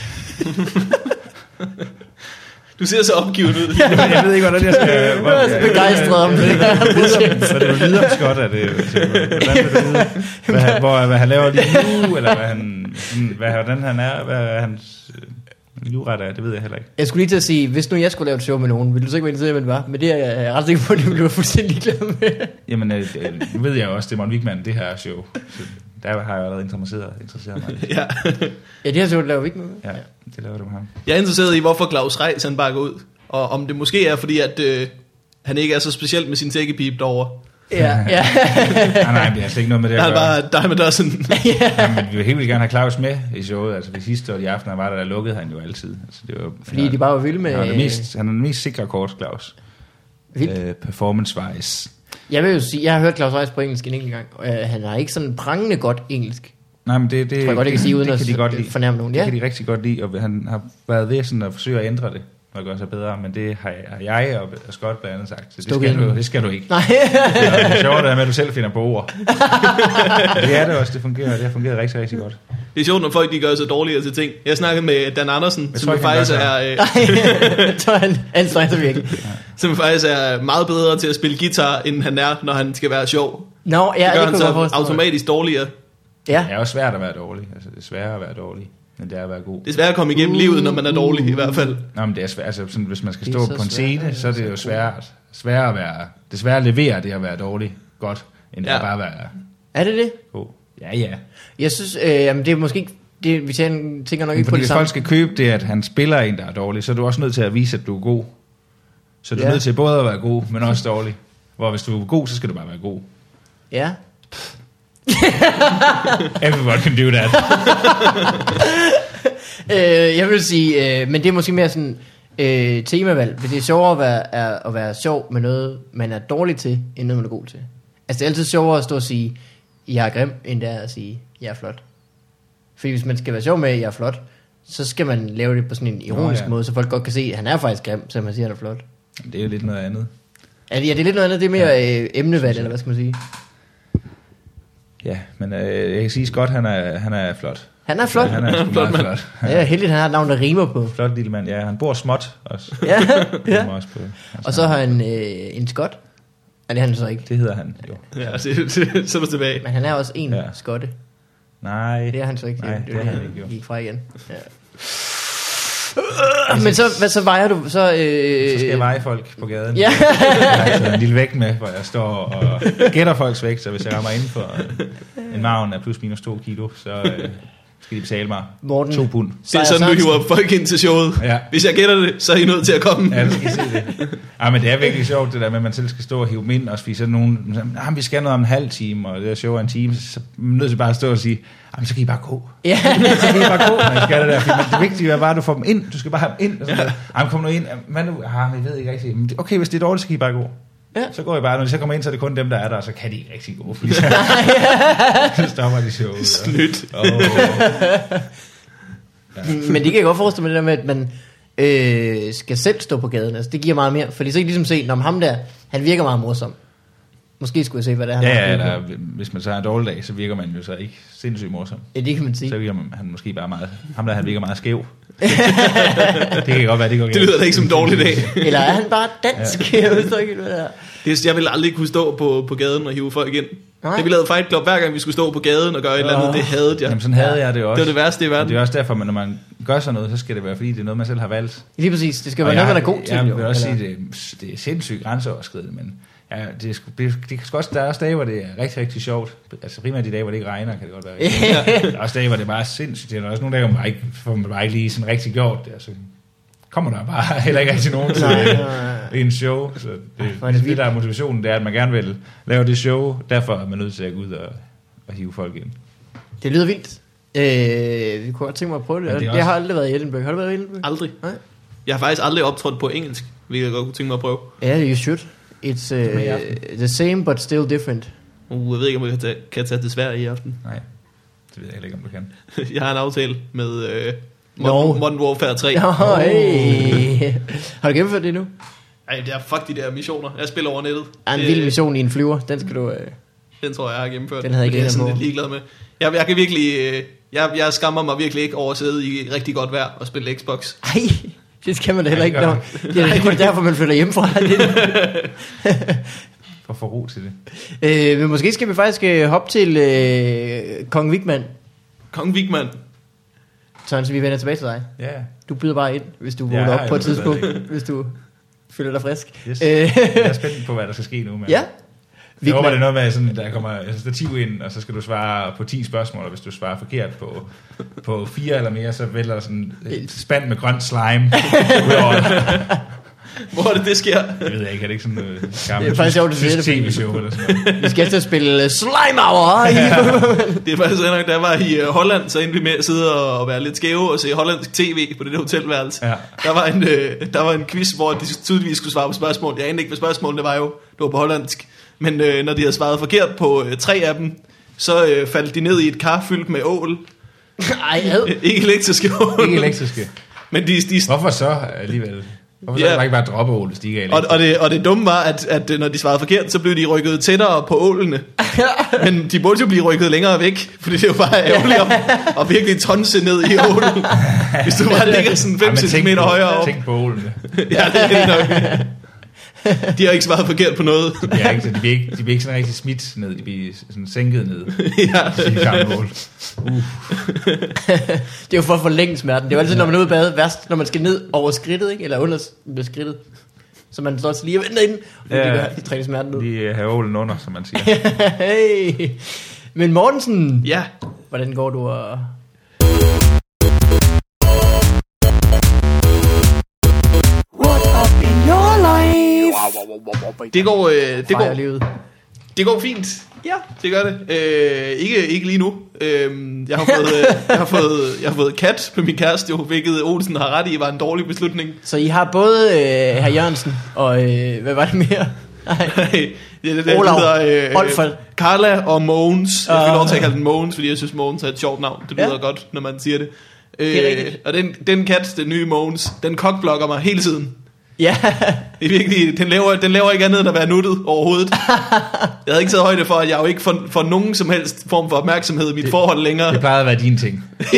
Du ser så opgivet ud. [LAUGHS] Jeg ved ikke, hvordan jeg skal... Jeg er så begejstret om det. Hvad du lyder Scott, er det... Hvordan vil du vide, hvad, han- hvor, hvad han laver lige nu, eller hvad han, hvad, hvordan han er, hvad hans øh, livret er, det ved jeg heller ikke. Jeg skulle lige til at sige, hvis nu jeg skulle lave et show med nogen, ville du så ikke være interesseret i, hvem det var? Men det er jeg ret sikker på, at det ville du være fuldstændig glad med. Jamen, øh, øh, nu ved jeg jo også, det er Morten Wigman, det her show. Der har jeg allerede interesseret, interesseret mig. [LAUGHS] ja. Ja, det her show laver vi ikke med. Ja, det laver du med ham. Jeg er interesseret i, hvorfor Claus Reis han bare går ud. Og om det måske er fordi, at øh, han ikke er så specielt med sin tækkepip derovre. Ja, ja. [LAUGHS] Nej, nej, det har slet ikke noget med det Der at er han gøre. bare Diamond Dozen. [LAUGHS] Jamen, vi vil helt vildt gerne have Claus med i showet. Altså, de sidste år de aftener var der, der lukkede han jo altid. Altså, det var, Fordi de bare var vilde med... Han er, mest, han er den mest sikre kort, Claus. Vildt. Øh, performance-wise. Jeg vil jo sige, jeg har hørt Claus Reis på engelsk en enkelt gang, og øh, han har ikke sådan prangende godt engelsk. Nej, men det, det, Tror jeg godt, jeg kan sige, uden det, at kan de godt lide. fornærme nogen. Det Ja. kan de rigtig godt lide, og han har været ved sådan at forsøge at ændre det, og gøre sig bedre, men det har jeg- og Scott blandt andet sagt, så det skal, du, det skal du ikke. Nej, Det er sjovt, er at du selv finder på ord. [LAUGHS] det er det også, det fungerer, det har fungeret rigtig, rigtig godt. Det er sjovt, når folk de gør sig dårligere til ting. Jeg snakkede med Dan Andersen, Jeg som tror faktisk er, øh, tror han anstrenger virkelig. [LAUGHS] som faktisk er meget bedre til at spille guitar, end han er, når han skal være sjov. Nå, ja, Det gør det han så automatisk dårligere. Ja, Det er også svært at være dårlig. Altså, det er sværere at være dårlig, end det er at være god. Det er svært at komme igennem livet, når man er dårlig i hvert fald. Nå, men det er svært. Altså, sådan, hvis man skal stå på en svært, scene, så er det jo svært, svært at være... Det er svært at levere det at være dårlig godt, end det Ja. at bare være er det det? god. Ja, ja. Jeg synes, øh, jamen, det er måske ikke... Det, vi tænker tænker nok Men ikke på det hvis samme. folk skal købe det, at han spiller en, der er dårlig, så er du også nødt til at vise, at du er god. Så du er Ja. nødt til både at være god, men også dårlig. Hvor hvis du er god, så skal du bare være god. Ja. [LAUGHS] Everyone can do that. [LAUGHS] Øh, jeg vil sige, øh, men det er måske mere sådan øh, temavalg. For det er sjovere at være, er, at være sjov med noget, man er dårlig til, end noget, man er god til. Altså det er altid sjovere at stå og sige, jeg er grim, end det er at sige, jeg er flot. Fordi hvis man skal være sjov med, at jeg er flot, så skal man lave det på sådan en ironisk ja. måde, så folk godt kan se, at han er faktisk grim, så man siger, at han er flot. Det er jo lidt noget andet. Det, ja, det er lidt noget andet, det er mere øh, emnevalg, eller hvad skal man sige? Ja, men øh, jeg kan sige, Scott, han er, han er flot. Han er flot. Han er sgu [LAUGHS] Flot meget mand. flot. [LAUGHS] Ja, heldigt, han har et navn, der rimer på. Flot lille mand. Ja, han bor småt også. [LAUGHS] Ja, ja. Han også på, Og så har han øh, en skot. Ja, det er han så ikke. Det hedder han jo. Ja, det, det, så er du tilbage. Men han er også en ja. Ja. skotte. Nej. Det er han så ikke. Nej, det er han ikke, jo. Gik fra igen. Ja. Men så, hvad, så vejer du så... Øh, Så skal jeg veje folk på gaden. Ja. Jeg har en lille vægt med, hvor jeg står og gætter folks vægt, så hvis jeg rammer inden for en maven af plus minus 2 kilo, så øh, skal de betale mig Morten. 2 pund. Det er sådan, du hiver folk ind til showet. Ja. Hvis jeg gætter det, så er I nødt til at komme. Ja, skal se det. Ja, men det er virkelig sjovt, det der med, at man selv skal stå og hive dem ind, og sådan nogen, ah, vi skal noget om en halv time, og det er show er en time, så er man nødt til bare at stå og sige, ah, så kan I bare gå. Ja. [LAUGHS] Så kan I bare gå, når I skal det der. Fordi det vigtige er bare, at du får dem ind. Du skal bare have dem ind. Og sådan ja. Ej, kom nu ind. Hvad nu? Ah, jeg ved ikke rigtigt. Men Okay, hvis det er dårligt, så kan I bare gå. Ja. Så går I bare, når de så kommer ind, så er det kun dem, der er der, og så kan de ikke rigtig gå, fordi så, [LAUGHS] [LAUGHS] så stopper de showet. Snydt. Oh. Men det kan jeg godt forestille mig, det der med, at man øh, skal selv stå på gaden. Altså, det giver meget mere. Fordi så kan I ligesom se, når ham der, han virker meget morsom. Måske skulle jeg se, hvad det er, han Ja, har ja, byde eller, hvis man så har en dårlig dag, så virker man jo så ikke sindssygt morsom. Ja, det kan man sige. Så virker man, han måske bare meget, ham der han virker meget skæv. [LAUGHS] det kan godt være, det går Det lyder da ikke som en dårlig dag. [LAUGHS] Eller er han bare dansk? Ja. Jeg ved ikke, hvad det er. Det, jeg ville aldrig kunne stå på, på gaden og hive folk ind. Nej. Det vi lavede Fight Club, hver gang vi skulle stå på gaden og gøre et eller andet, det havde jeg. Jamen sådan havde jeg det også. Det var det værste i verden. det er også derfor, at når man gør sådan noget, så skal det være, fordi det er noget, man selv har valgt. Lige præcis. Det skal Og være noget, jeg- man er god til. Jeg jo, vil også eller- sige, det, det er sindssygt grænseoverskridende, men ja, det, er, sgu- det, det kan sgu også, der er også dage, hvor det er rigtig, rigtig sjovt. Altså primært de dage, hvor det ikke regner, kan det godt være. Der er også dage, hvor det bare er sindssygt. Det er også nogle dage, hvor man bare ikke, hvor man bare ikke lige sådan rigtig gjort det. Altså, kommer der bare [LAUGHS] heller ikke rigtig nogen til en show. Så det, er det, det der er motivationen, det er, at man gerne vil lave det show. Derfor er man nødt til at gå ud og at hive folk ind. Det lyder vildt. Øh, vi kunne godt tænke mig at prøve det. Det er Jeg også- har aldrig været i Edinburgh. Har du været i Edinburgh? Aldrig. Nej. Jeg har faktisk aldrig optrådt på engelsk, hvilket jeg godt kunne tænke mig at prøve. Ja, you should. It's uh, the same, but still different. Uh, jeg ved ikke, om jeg kan tage, kan tage til Sverige i aften. Nej, det ved jeg heller ikke, om du kan. [LAUGHS] Jeg har en aftale med øh, Nå. Modern, Modern Warfare 3. Oh, hey. [LAUGHS] Har du gennemført det nu? Ej, det er fuck de der missioner. Jeg spiller over nettet. Er en vild mission i en flyver. Den skal du... Uh... Den tror jeg, jeg har gennemført. Den havde jeg ikke er sådan lidt ligeglad med. Jeg, jeg kan virkelig... Øh, jeg, jeg skammer mig virkelig ikke over at sidde i rigtig godt vejr og spille Xbox. Ej, det kan man da heller Nej, ikke. det Når, gør det er kun derfor, man flytter hjemmefra. [LAUGHS] Det, For at få ro til det. øh, men måske skal vi faktisk øh, hoppe til øh, Kong Vigman. Kong Vigman. Sådan, så vi vender tilbage til dig. Ja, Du byder bare ind, hvis du Ja, vågner op jeg på et tidspunkt, det hvis du føler dig frisk. yes. Øh, jeg er spændt på, hvad der skal ske nu. Men ja. Jeg håber, det er Vigman. noget med, sådan, der kommer et stativ ind, og så skal du svare på 10 spørgsmål, og hvis du svarer forkert på, på 4 eller mere, så vælter der sådan et spand med grønt slime. [LAUGHS] Hvor er det, det sker? Jeg ved ikke, er det ikke sådan noget Det gammelt er faktisk tysk det, fordi- tv-show eller sådan noget? Vi skal til at spille uh, Slime Hour. Det er faktisk nok, da jeg var i øh, Holland, så endte vi med at sidde og være lidt skæve og se hollandsk tv på det der hotelværelse. Ja. Der, var en, øh, der var en quiz, hvor de tydeligvis skulle svare på spørgsmål. Jeg anede ikke, hvad spørgsmålene var jo. Det var på hollandsk. Men øh, når de havde svaret forkert på øh, tre af dem, så øh, faldt de ned i et kar fyldt med ål. [LAUGHS] Ej, ad. [LAUGHS] Ikke elektriske ål. Ikke elektriske. Men de, de, Hvorfor så alligevel? Hvorfor så Ja. kan man ikke bare droppe ål, hvis de ikke er og, elektriske? og, det, og det dumme var, at, at øh, når de svarede forkert, så blev de rykket tættere på ålene. [LAUGHS] Men de burde jo blive rykket længere væk, fordi det er jo bare ærgerligt at, at virkelig tonse ned i ålen. Hvis du bare ligger sådan 5 Ej, men cm højere op. Tænk på ålene. Ja, det er det nok. [LAUGHS] De har ikke svaret forkert på noget. Ja, ikke, så de, bliver ikke, de bliver ikke sådan rigtig smidt ned, de bliver sådan sænket ned. [LAUGHS] ja. De gamle ål. Det er jo for at forlænge smerten. Det er jo altid, når man er ude i badet, værst, når man skal ned over skridtet, ikke? eller under skridtet. Så man står også lige og venter inden, og Ja. ja. de, de træner smerten ud. De øh, har ålen under, som man siger. [LAUGHS] hey. Men Mortensen, Ja, hvordan går du og... det går, øh, det, går, livet? det går fint. Ja, det gør det. Øh, ikke, ikke lige nu. Øh, jeg, har fået, øh, jeg, har fået, jeg har fået kat med min kæreste, jo, hvilket Olsen har ret i, var en dårlig beslutning. Så I har både øh, herr Jørgensen og... Øh, hvad var det mere? Nej. [LAUGHS] det er det, der Olav hedder, øh, Olfert. Carla og Mogens. Jeg fik Ah. lov til at kalde den Mogens, fordi jeg synes, Mogens er et sjovt navn. Det lyder Ja. godt, når man siger det. Det er Øh, rigtigt. og den, den kat, den nye Mogens, den kokblokker mig hele tiden. Ja, [LAUGHS] Det er virkelig, den laver, den laver ikke andet end at være nuttet overhovedet. [LAUGHS] Jeg havde ikke taget højde for, at jeg jo ikke får, får nogen som helst form for opmærksomhed i mit forhold længere. Det plejede at være dine ting. [LAUGHS]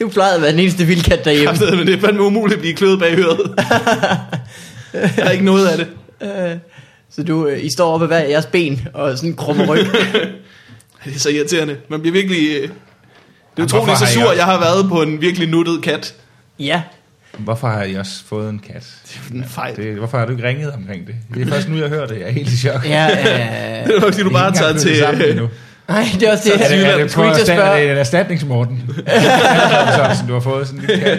du plejede at være den eneste vildkat derhjemme. Kraftedeme, Men det er fandme umuligt at blive kløet bag høret. Jeg har ikke noget af det. Øh, Så du, øh, I står oppe hver jeres ben og sådan krummer ryg. Det er så irriterende. Man bliver virkelig... øh, Det er utroligt så sur, jeg har været på en virkelig nuttet kat. Ja, Hvorfor har I også fået en kat? En fejl. Det, hvorfor har du ikke ringet omkring det? Det er først nu, jeg hører det. Jeg er helt i chok. ja, [LAUGHS] øh, Det er fordi du bare tager til... Nu. Nej, det er også det. Er det, er det, på til at er det en erstatningsmorten? [LAUGHS] Sådan, du har fået sådan en lille kat.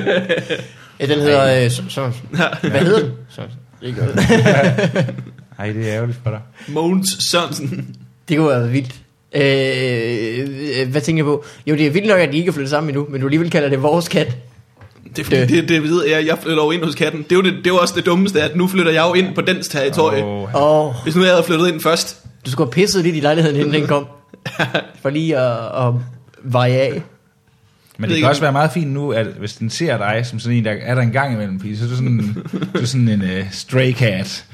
Ja, den hedder... Øh, så, så, hvad hedder den? Så, ikke noget. [LAUGHS] Ej, det er ærgerligt for dig. Mogens Sørensen. Det kunne være vildt. Øh, øh, hvad tænker jeg på? Jo, det er vildt nok, at de ikke er flyttet sammen endnu, men du alligevel kalder det vores kat. Det er fordi, Det- det, det, ved jeg, jeg flytter jo ind hos katten. Det er jo, det, det er jo også det dummeste, at nu flytter jeg jo ind på dens territorie. Oh. Oh, Hvis nu jeg havde flyttet ind først. du skulle have pisset lidt i lejligheden, inden den kom. [LAUGHS] For lige at, at veje af. Men det ikke, kan også være meget fint nu, at hvis den ser dig som sådan en, der er der en gang imellem, fordi så er du sådan, du er sådan en uh, stray cat.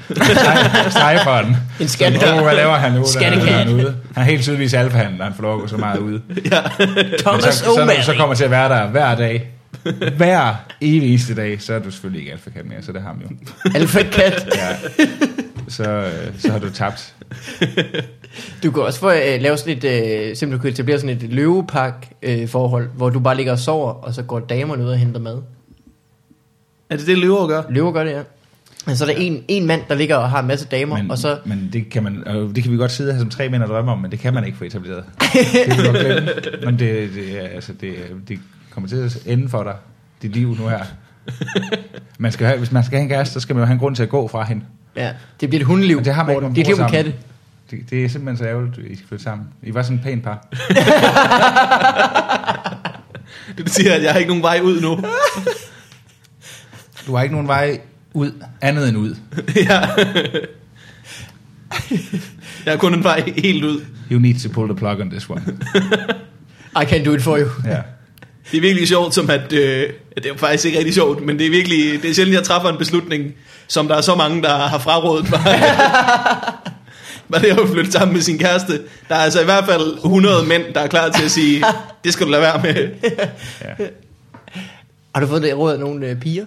Stejfer den. En Så, skattekat. "Åh, hvad laver han nu? Skattekat. Er han ude. Han er helt tydeligvis alfahan, når han får lov at gå så meget ude. Ja. Thomas så, så, så O'Malley. kommer til at være der hver dag, hver eneste dag, så er du selvfølgelig ikke alfakat mere, så det er ham jo. Alfred Kat. [LAUGHS] Ja. Så, øh, så har du tabt. Du kan også få, uh, lave sådan et, uh, simpelthen du kan etablere sådan et løvepak uh, forhold, hvor du bare ligger og sover, og så går damerne ud og henter mad. Er det det, løver gør? Løver gør det, ja. Og så er der en, en mand, der ligger og har en masse damer, Men, og så... men det kan man, og det kan vi godt sidde her som tre mænd og drømme om, men det kan man ikke få etableret. Det kan du godt glemme. Men det, det, er, altså, det, det kommer til at ende for dig, dit liv nu her. Man skal have, hvis man skal have en kæreste, så skal man jo have en grund til at gå fra hende. Ja, det bliver et hundeliv. Men det har man ikke, det er et liv med katte. Det, det er simpelthen så ærgerligt, at I skal flytte sammen. I var sådan en pæn par. [LAUGHS] Det siger, at jeg har ikke nogen vej ud nu. Du har ikke nogen vej ud, andet end ud. [LAUGHS] ja. Jeg har kun en vej helt ud. You need to pull the plug on this one. I can do it for you. Ja. Det er virkelig sjovt, som at, øh, det er faktisk ikke rigtig sjovt, men det er virkelig, det er sjældent, jeg træffer en beslutning, som der er så mange, der har frarådet mig. [LAUGHS] Var det at flytte sammen med sin kæreste. Der er altså i hvert fald 100 mænd, der er klar til at sige, [LAUGHS] det skal du lade være med. ja. Har du fået det råd af nogle øh, piger?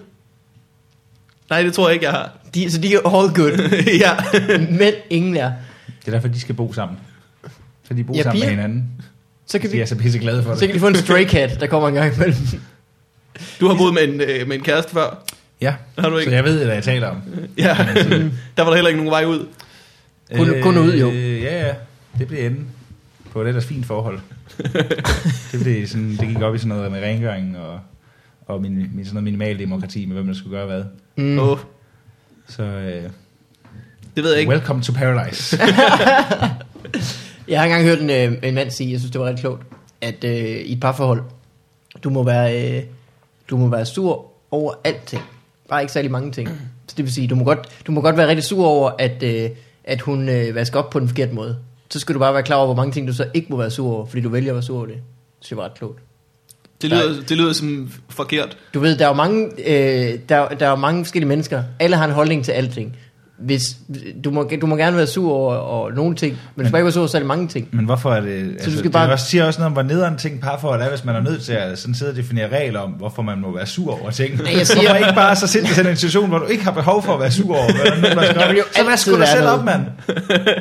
Nej, det tror jeg ikke, jeg har. De, så de er all good. [LAUGHS] ja. Men ingen er. Det er derfor, de skal bo sammen. Så de bor ja, sammen piger. med hinanden. Så kan, De er vi, så pisse glade for det. så kan de få en stray cat, der kommer en gang imellem. Du har boet med en, øh, med en kæreste før. Ja, Har du ikke? så jeg ved, hvad jeg taler om. Ja. der var der heller ikke nogen vej ud. Kun- kun ud, jo. Øh, Ja, ja. Det blev enden på et ellers fint forhold. [LAUGHS] det, blev sådan, det gik op i sådan noget med rengøring og, og min, min, sådan noget minimal demokrati med, hvem der skulle gøre hvad. Mm. Åh, Så øh, det ved jeg ikke. welcome to paradise. [LAUGHS] Jeg har engang hørt en, øh, en mand sige, jeg synes det var rigtig klogt, at øh, i et parforhold, du må være, øh, du må være sur over alting. Bare ikke særlig mange ting. [CLEARS THROAT] Så det vil sige, du må godt, du må godt være rigtig sur over, at, øh, at hun øh, vasker op på den forkerte måde. Så skal du bare være klar over, hvor mange ting du så ikke må være sur over, fordi du vælger at være sur over det. Det synes jeg var ret klogt. Det lyder, det lyder som forkert. Du ved, der er jo mange, øh, der, der er mange forskellige mennesker. Alle har en holdning til alting. Hvis, du, må, du må gerne være sur over, over nogle ting, men du skal ikke være sur over særlig mange ting. Men hvorfor er det... Altså, skal det bare- også, siger også noget om, hvor nederen ting parforhold er, hvis man er nødt til at sådan sidde og definere regler om, hvorfor man må være sur over ting. Nej, jeg siger- Hvorfor ikke bare så sætte dig i en situation, hvor du ikke har behov for at være sur over, hvad der nu man skal Der gøre. Så skulle du være selv op, mand?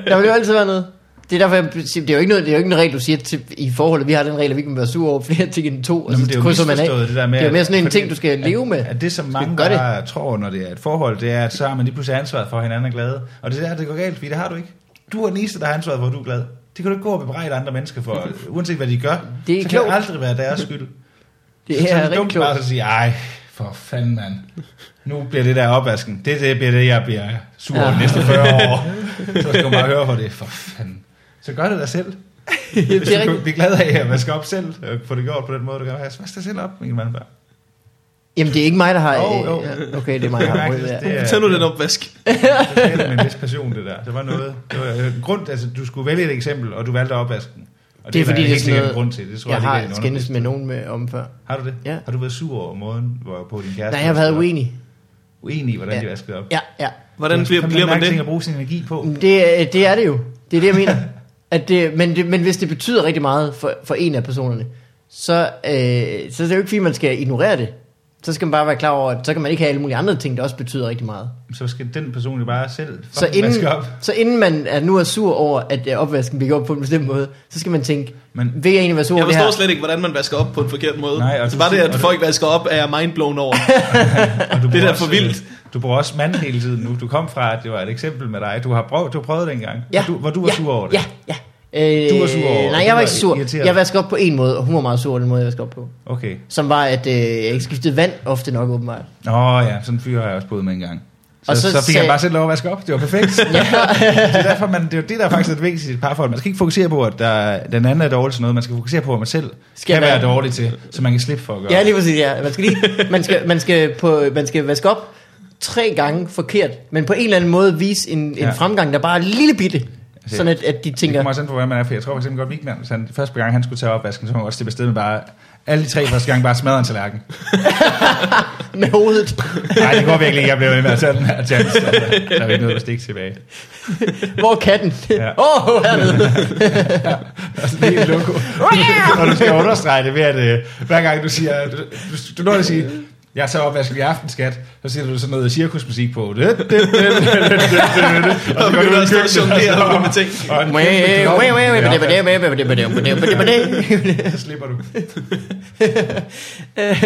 Der vil jo altid være noget. Det er derfor, jeg det er jo ikke, noget, det er jo ikke en regel, du siger til, i forholdet. Vi har den regel, at vi må være sur over flere ting end to, og Nå, så det er jo krydser man af. det der med, det er jo mere sådan en fordi ting, du skal leve med. At, at det, som mange gøre det. bare tror, når det er et forhold, det er, at så har man lige pludselig ansvaret for, at hinanden er glade. Og det er der, det går galt, fordi det har du ikke. Du er den eneste, der har ansvaret for, at du er glad. Det kan du ikke gå og bebrejde andre mennesker for, [LAUGHS] uanset hvad de gør. Det er så klogt. kan det aldrig være deres skyld. [LAUGHS] Det så er det dumt klogt. bare at sige, ej, for fanden mand. Nu bliver det der opvasken. Det, det bliver det, jeg bliver sur Ja. næste 40 år. [LAUGHS] Så skal du bare høre for det. For fanden. Så gør det dig selv. Hvis [LAUGHS] det er du kan rigtigt. blive glad af at vaske op selv, og få det gjort på den måde, du kan. Så vask dig selv op, Mikkel Malmberg. Jamen, det er ikke mig, der har... Jo, øh, jo. ja, Okay, det er mig, der har det det. er- Tag nu den opvask. [LAUGHS] Det er med en vis passion, det der. Det var noget. Det var en grund, altså du skulle vælge et eksempel, og du valgte opvasken. Og Det er fordi, det er sådan noget, grund til. Det tror Jeg jeg, har i en skændes med nogen med om før. Har du det? Ja. Har du været sur over måden, hvorpå din kæreste... Nej, jeg har været uenig. Uenig i, hvordan Ja. de vaskede op? Ja, ja. Hvordan bliver, bliver man ting det? at bruge sin energi på. Det, er- det er det jo. Det er det, jeg mener. At det, men, det, men hvis det betyder rigtig meget for, for en af personerne, så, øh, så er det jo ikke fordi, man skal ignorere det. Så skal man bare være klar over, at så kan man ikke have alle mulige andre ting, der også betyder rigtig meget. Så skal den person jo bare selv Så inden, vaske op. så inden man er nu er sur over, at øh, opvasken bliver gjort på en bestemt måde, så skal man tænke, Men- vil jeg egentlig være sur Jeg over det forstår her? slet ikke, hvordan man vasker op på en forkert måde. Nej, og du bare det, at folk vasker op, er jeg mindblown over. [LAUGHS] Og du Det er da for vildt. øh, Du bruger også mand hele tiden nu. Du kom fra, at det var et eksempel med dig. Du har prøvet, du har prøvet det engang, Ja. hvor du, hvor du var ja, sur over det. Ja, ja. Øh, Du var sur over, Nej, jeg var ikke sur. irriteret. Jeg vasker op på en måde, og hun var meget sur over den måde, jeg vasker op på. Okay. Som var, at øh, jeg ikke skiftede vand ofte nok, åbenbart. Åh ja, sådan en fyr har jeg også boet med en gang. Så, Og så så, fik sagde- jeg bare selv lov at vaske op. Det var perfekt. [LAUGHS] Ja. det er derfor, man, det er jo det, der er faktisk er det vigtigste i et parforhold. Man skal ikke fokusere på, at der, den anden er dårlig til noget. Man skal fokusere på, at man selv Skal kan være- dårlig til, så man kan slippe for at gøre Ja, lige præcis, ja. Man skal, lige, man skal, man skal, på, man skal vaske op tre gange forkert, men på en eller anden måde vise en, en Ja. fremgang, der bare er lille bitte. Sådan at, at de Det tænker, kommer også an på, hvordan man er, for jeg tror for eksempel godt, Vigman, han første gang han skulle tage opvasken, så må han også slippe afsted med bare, alle de tre første gange bare smadre en tallerken. [LAUGHS] med hovedet. Nej, det går virkelig ikke, jeg blev ved med at tage den her chance. Altså, der er ikke noget at stikke tilbage. Hvor er katten? Åh, Ja. oh, hernede. [LAUGHS] Altså, det er et logo. Og du skal understrege det ved, at øh, hver gang du siger, du, du, du når at sige, jeg tager opvasken i aften, skat, så siger du sådan noget cirkusmusik på. Det, det, det, det, det, det, det, det. Og begynder at stå og jonglere og gå med ting. Så slipper du. Øh,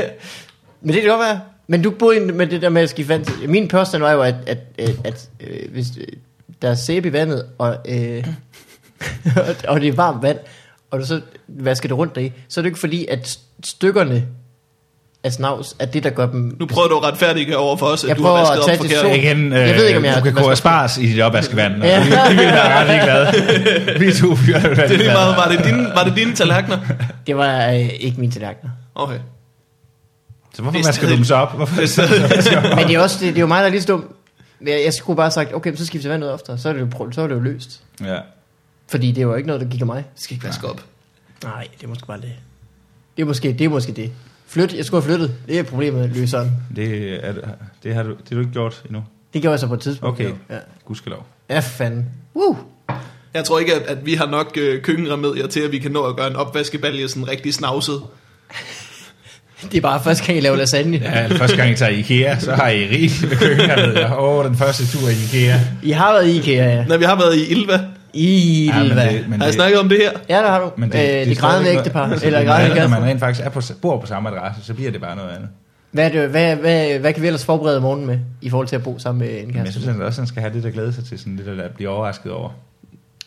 Men det kan godt være. Men du boede med det der med at skifte vand. Min påstand var jo, at, at, at, at øh, hvis øh, der er sæbe i vandet, og, øh, og det er varmt vand, og du så vasker det rundt deri, så er det ikke fordi, at stykkerne af snavs, er det, der gør dem... Nu prøver du at retfærdiggøre over for os, at Jeg du har prøver vasket at op forkert. Igen, øh, Jeg ved ikke, om jeg du kan af spars i dit opvaskevand. [LAUGHS] Ja. Vi, vi vil være ret ligeglade. [LAUGHS] Vi to fyre Det er lige meget, var det dine, var det dine tallerkener? Det var øh, ikke mine tallerkener. Okay. Så hvorfor man skal stadig- du dem så op? Hvorfor Det [LAUGHS] stadig- Men det er, også, det, det er jo mig, der er lige så dum. Jeg, jeg skulle bare have sagt, okay, så skifter vandet oftere. Så er det jo, så er det jo løst. Ja. Fordi det er jo ikke noget, der gik af mig. Det skal ikke vaske op. Nej, det er måske bare det. Det er måske det. Er måske det. Flyt, jeg skulle have flyttet. Det er problemet, løseren. Det, er, det, har du, det har du ikke gjort endnu. Det gjorde jeg så på et tidspunkt. Okay. Ja, Gudskelov. ja fanden. Woo. Jeg tror ikke, at, at vi har nok øh, køkkenremedier til, at vi kan nå at gøre en opvaskebalje sådan rigtig snavset. [LAUGHS] Det er bare første gang, jeg laver lasagne. Ja, første gang I tager i Ikea, så har I rigeligt med køkken hernede. Åh, oh, den første tur i Ikea. I har været i IKEA, ja. Når vi har været i Ilva, Ilva. men Ja, det, men har jeg det, snakket om det her? ja der har du. men det, øh, det, det grædende ægtepar. noget- Eller det er grædende noget, Når man rent faktisk er på, bor på samme adresse, så bliver det bare noget andet. Hvad, er det, hvad, hvad, hvad kan vi ellers forberede morgenen med, i forhold til at bo sammen med en Men jeg kæreste? synes at også, at han skal have det, der glæde sig til, sådan lidt at blive overrasket over.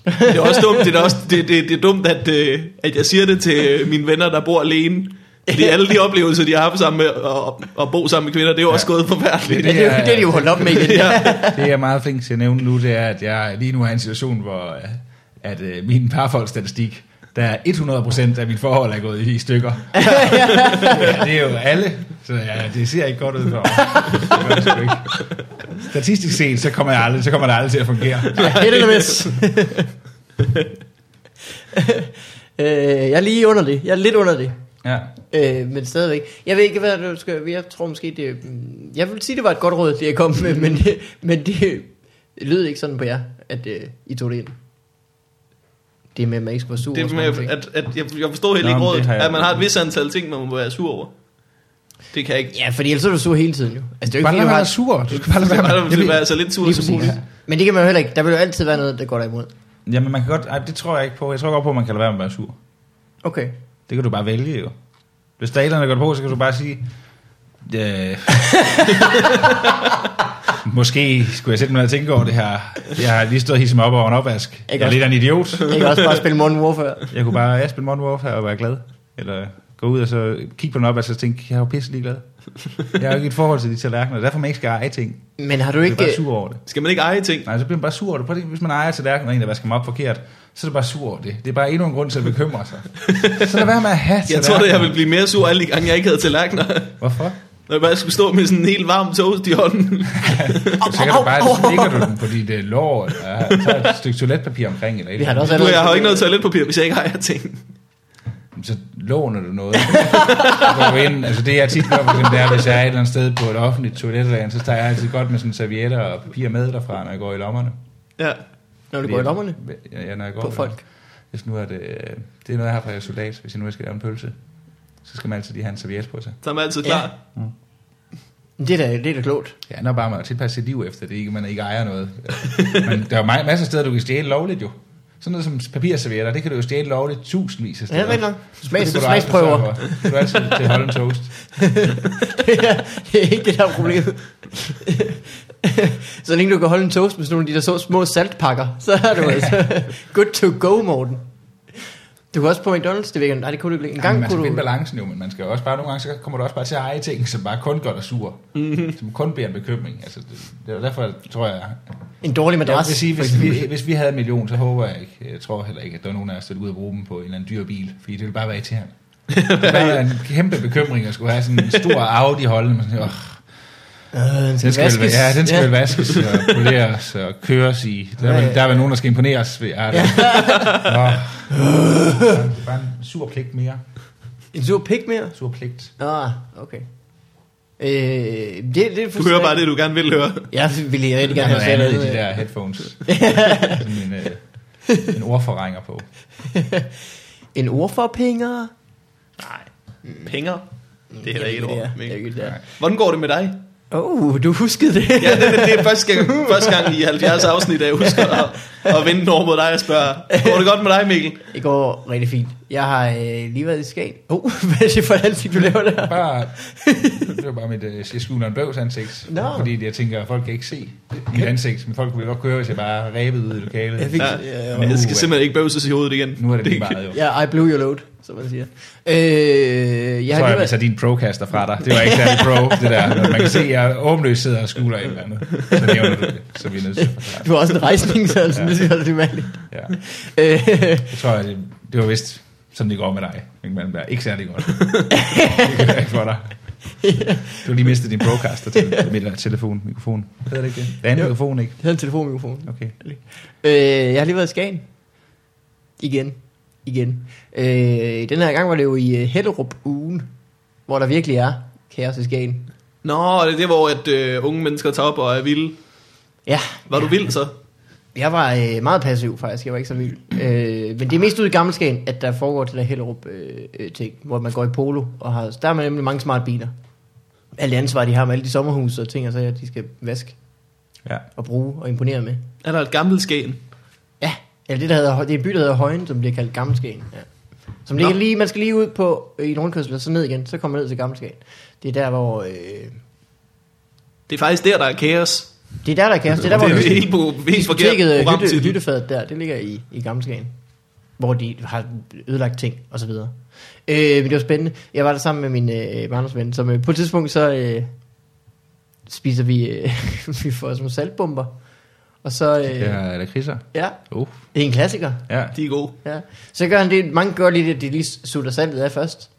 Det er også dumt, det er, også, det, det, det er dumt at, øh, at jeg siger det til mine venner, der bor alene. Fordi alle de oplevelser, de har haft sammen med at, at bo sammen med kvinder, det er jo også gået forfærdeligt. Ja, det, er, jo- det er de jo holdt op med igen. Ja. Det jeg er meget flink til at nævne nu, det er, at jeg lige nu er i en situation, hvor øh, at, øh, min parforholdsstatistik, der er 100% af mit forhold er gået i stykker. [LAUGHS] ja, det er jo alle, så ja, det ser ikke godt ud for mig. Det det. Statistisk set, så kommer, jeg aldrig, så kommer det aldrig til at fungere. Hit eller miss. [LAUGHS] øh, jeg er lige under det. Jeg er lidt under det. Ja. Øh, men stadigvæk. Jeg ved ikke, hvad du skal... Jeg tror måske, det... Jeg vil sige, det var et godt råd, det jeg kom med, men det, [LAUGHS] men det, det lød ikke sådan på jer, at øh, I tog det ind. Det med, at man ikke skulle være sur. Det er med, at, at jeg, jeg forstår helt Nå, ikke rådet, at man har et vis antal ting, man må være sur over. Det kan jeg ikke. Ja, fordi ellers er du sur hele tiden jo. Altså, det er jo Bare ikke, lad fordi, du være har... sur. Du skal bare lade Det være er med. være så lidt sur som muligt. Men det kan man jo heller ikke. Der vil jo altid være noget, der går dig imod. Jamen, man kan godt, ej, det tror jeg ikke på. Jeg tror godt på, at man kan lade være med at være sur. Okay. Det kan du bare vælge jo. Hvis er der går på, så kan du bare sige, øh, [LAUGHS] måske skulle jeg sætte mig ned og tænke over det her. Jeg har lige stået og hisset mig op over en opvask. Jeg er også? lidt af en idiot. [LAUGHS] Jeg kan også bare spille Modern Warfare. Jeg kunne bare ja, spille Modern Warfare og være glad. Eller gå ud og så kigge på den opvask og tænke, jeg er jo pisse ligeglad. Jeg har jo ikke et forhold til de tallerkener, derfor man ikke skal eje ting. Men har du er ikke... bare sur over det. Skal man ikke eje ting? Nej, så bliver man bare sur over det. Prøv at tænke, Hvis man ejer tallerkener, og en, der vasker dem op forkert, så er det bare sur over det. Det er bare endnu en grund til at bekymre sig. Så lad være med at have Jeg tror, at jeg ville blive mere sur alle de gange, jeg ikke havde tallerkener. Hvorfor? Når jeg bare skulle stå med sådan en helt varm toast i hånden. [LAUGHS] Så kan du bare, så lægger du den på dit uh, lår, eller tager et stykke toiletpapir omkring, eller et Vi har også Du, jeg har jo ikke noget toiletpapir, hvis jeg ikke ejer ting. andet. Så låner du noget. Så går du ind, altså det jeg tit gør, for eksempel, det er, hvis jeg er et eller andet sted på et offentligt toilet, så tager jeg altid godt med sådan servietter og papir med derfra, når jeg går i lommerne. Ja. Når du går i lommerne Ja, ja, når jeg går på folk. Hvis nu er det, øh, det er noget, jeg har fra jeg soldat, hvis jeg nu skal lave en pølse, så skal man altid lige have en serviet på sig. Så er man altid klar. Det er da, det er da klogt. Det handler bare om at tilpasse sit liv efter det, ikke man ikke ejer noget. Men der er jo masser af steder, du kan stjæle lovligt jo. Sådan noget som papirservietter, det kan du jo stjæle lovligt tusindvis af Ja, steder. det er rigtigt nok. Smags, Det du smagsprøver. Det er du altid til en toast. [LAUGHS] det, er, det er ikke det der er problemet. [LAUGHS] så længe du kan holde en toast med sådan nogle af de der så små saltpakker, så er du altså good to go, Morten. Du kan også på McDonald's, det jeg ikke, nej, det kunne du ikke. En gang gang man skal kunne finde du... balancen jo, men man skal også bare, nogle gange så kommer du også bare til at eje ting, som bare kun gør dig sur. Mm-hmm. Som kun bliver en bekymring. Altså, det, det er derfor, tror jeg... En dårlig Jeg madras. vil sige, hvis vi, hvis vi havde en million, så håber jeg ikke, jeg tror heller ikke, at der er nogen af os, der ud og bruge dem på en eller anden dyr bil, fordi det vil bare være irriterende. [LAUGHS] Det vil bare være en kæmpe bekymring at skulle have sådan en stor Audi holdende, man sådan, åh, Øh, den Den skal skal, vel, vaskes. ja, den skal ja. vel vaskes og poleres og køres i. Der er, Ja, vel, ja. der er vel nogen, der skal imponeres ved. Ja, der. Nå. [LAUGHS] Bare en sur pligt mere. En sur pik mere? Sur pligt. Ah, okay. Øh, det, det er Du hører bare det, du gerne vil høre. Jeg ville rigtig Der gerne er have noget andet i det. de der headphones. [LAUGHS] Sådan en, øh, en ordforrænger på. [LAUGHS] En ordforpinger? Nej. Penge. Det er heller ikke et Det er- ord. Hvordan går det med dig? Oh, du huskede det. Ja, det, det, det er første gang, [LAUGHS] første gang i 70 afsnit, at jeg husker at, at vende over mod dig og spørge, går det godt med dig, Mikkel? Det går rigtig fint. Jeg har øh, lige været i Skagen. Oh, [LAUGHS] hvad er det for alt, du laver der? Bare, [LAUGHS] det var bare mit, øh, jeg skjuler en bøvs ansigt. Nå. Fordi jeg tænker, at folk kan ikke se mit ansigt. Men folk vil godt køre, hvis jeg bare rebet ud i lokalet. Jeg fik, Ja. ja, Men jeg skal simpelthen ikke bøvses i hovedet igen. Nu er det lige meget jo. ja, I blew your load. Så som man siger. Øh, jeg Jeg har tror, lige jeg tage din procaster fra dig. Det var ikke særlig pro, det der. Man kan se, at jeg åbenløst sidder og skuler et eller andet. Så nævner du det, så vi er nødt til at du har også en rejsning, så altså, det jeg, det er mærkeligt. Ja. Øh, Jeg tror, det, det var vist, sådan det går med dig. Mikkel Malmberg. Ikke særlig godt. det kan ikke for dig. Du har lige mistet din procaster til [LAUGHS] mit telefon, mikrofon. Hedder det ikke det? Det er en Jo. mikrofon, ikke? jeg havde en telefonmikrofon. Okay. Øh, jeg har lige været i Skagen. Igen. Igen. Øh, den her gang var det jo i uh, Hellerup ugen, hvor der virkelig er kaos i Skagen. Nå, det er det, hvor at, øh, unge mennesker tager op og er vilde. Ja, Var du vild så? jeg var øh, meget passiv faktisk, jeg var ikke så vild. Øh, men det er mest ude i Gamle Skagen, at der foregår det der Hellerup øh, øh, ting, hvor man går i polo, og har, der er man nemlig mange smarte biler. Alt det ansvar, de har med alle de sommerhuse og ting, og så at de skal vaske Ja. og bruge og imponere med. Er der et gammelt skæn? Eller det, der hedder, det er en by, der hedder Højen, som bliver kaldt Gammelskagen. Ja. Som ligger lige, man skal lige ud på øh, i en rundkørsel, og så ned igen, så kommer man ned til Gammelskagen. Det er der, hvor... Øh, Det er faktisk der, der er kaos. det er der, der er kaos. Det er der, hvor det er helt på helt forkert hytte, hyttefadet der, det ligger i, i Gammelskagen. Hvor de har ødelagt ting, og så videre. Øh, men det var spændende. Jeg var der sammen med min øh, barndomsven, som øh, på et tidspunkt så øh, spiser vi, øh, [LAUGHS] vi får sådan nogle saltbomber. Og så, øh, Det er lakridser. ja, Uh. det er en klassiker. Ja. De er gode. Ja. Så gør han det, mange gør lige det, at de lige sutter saltet af først,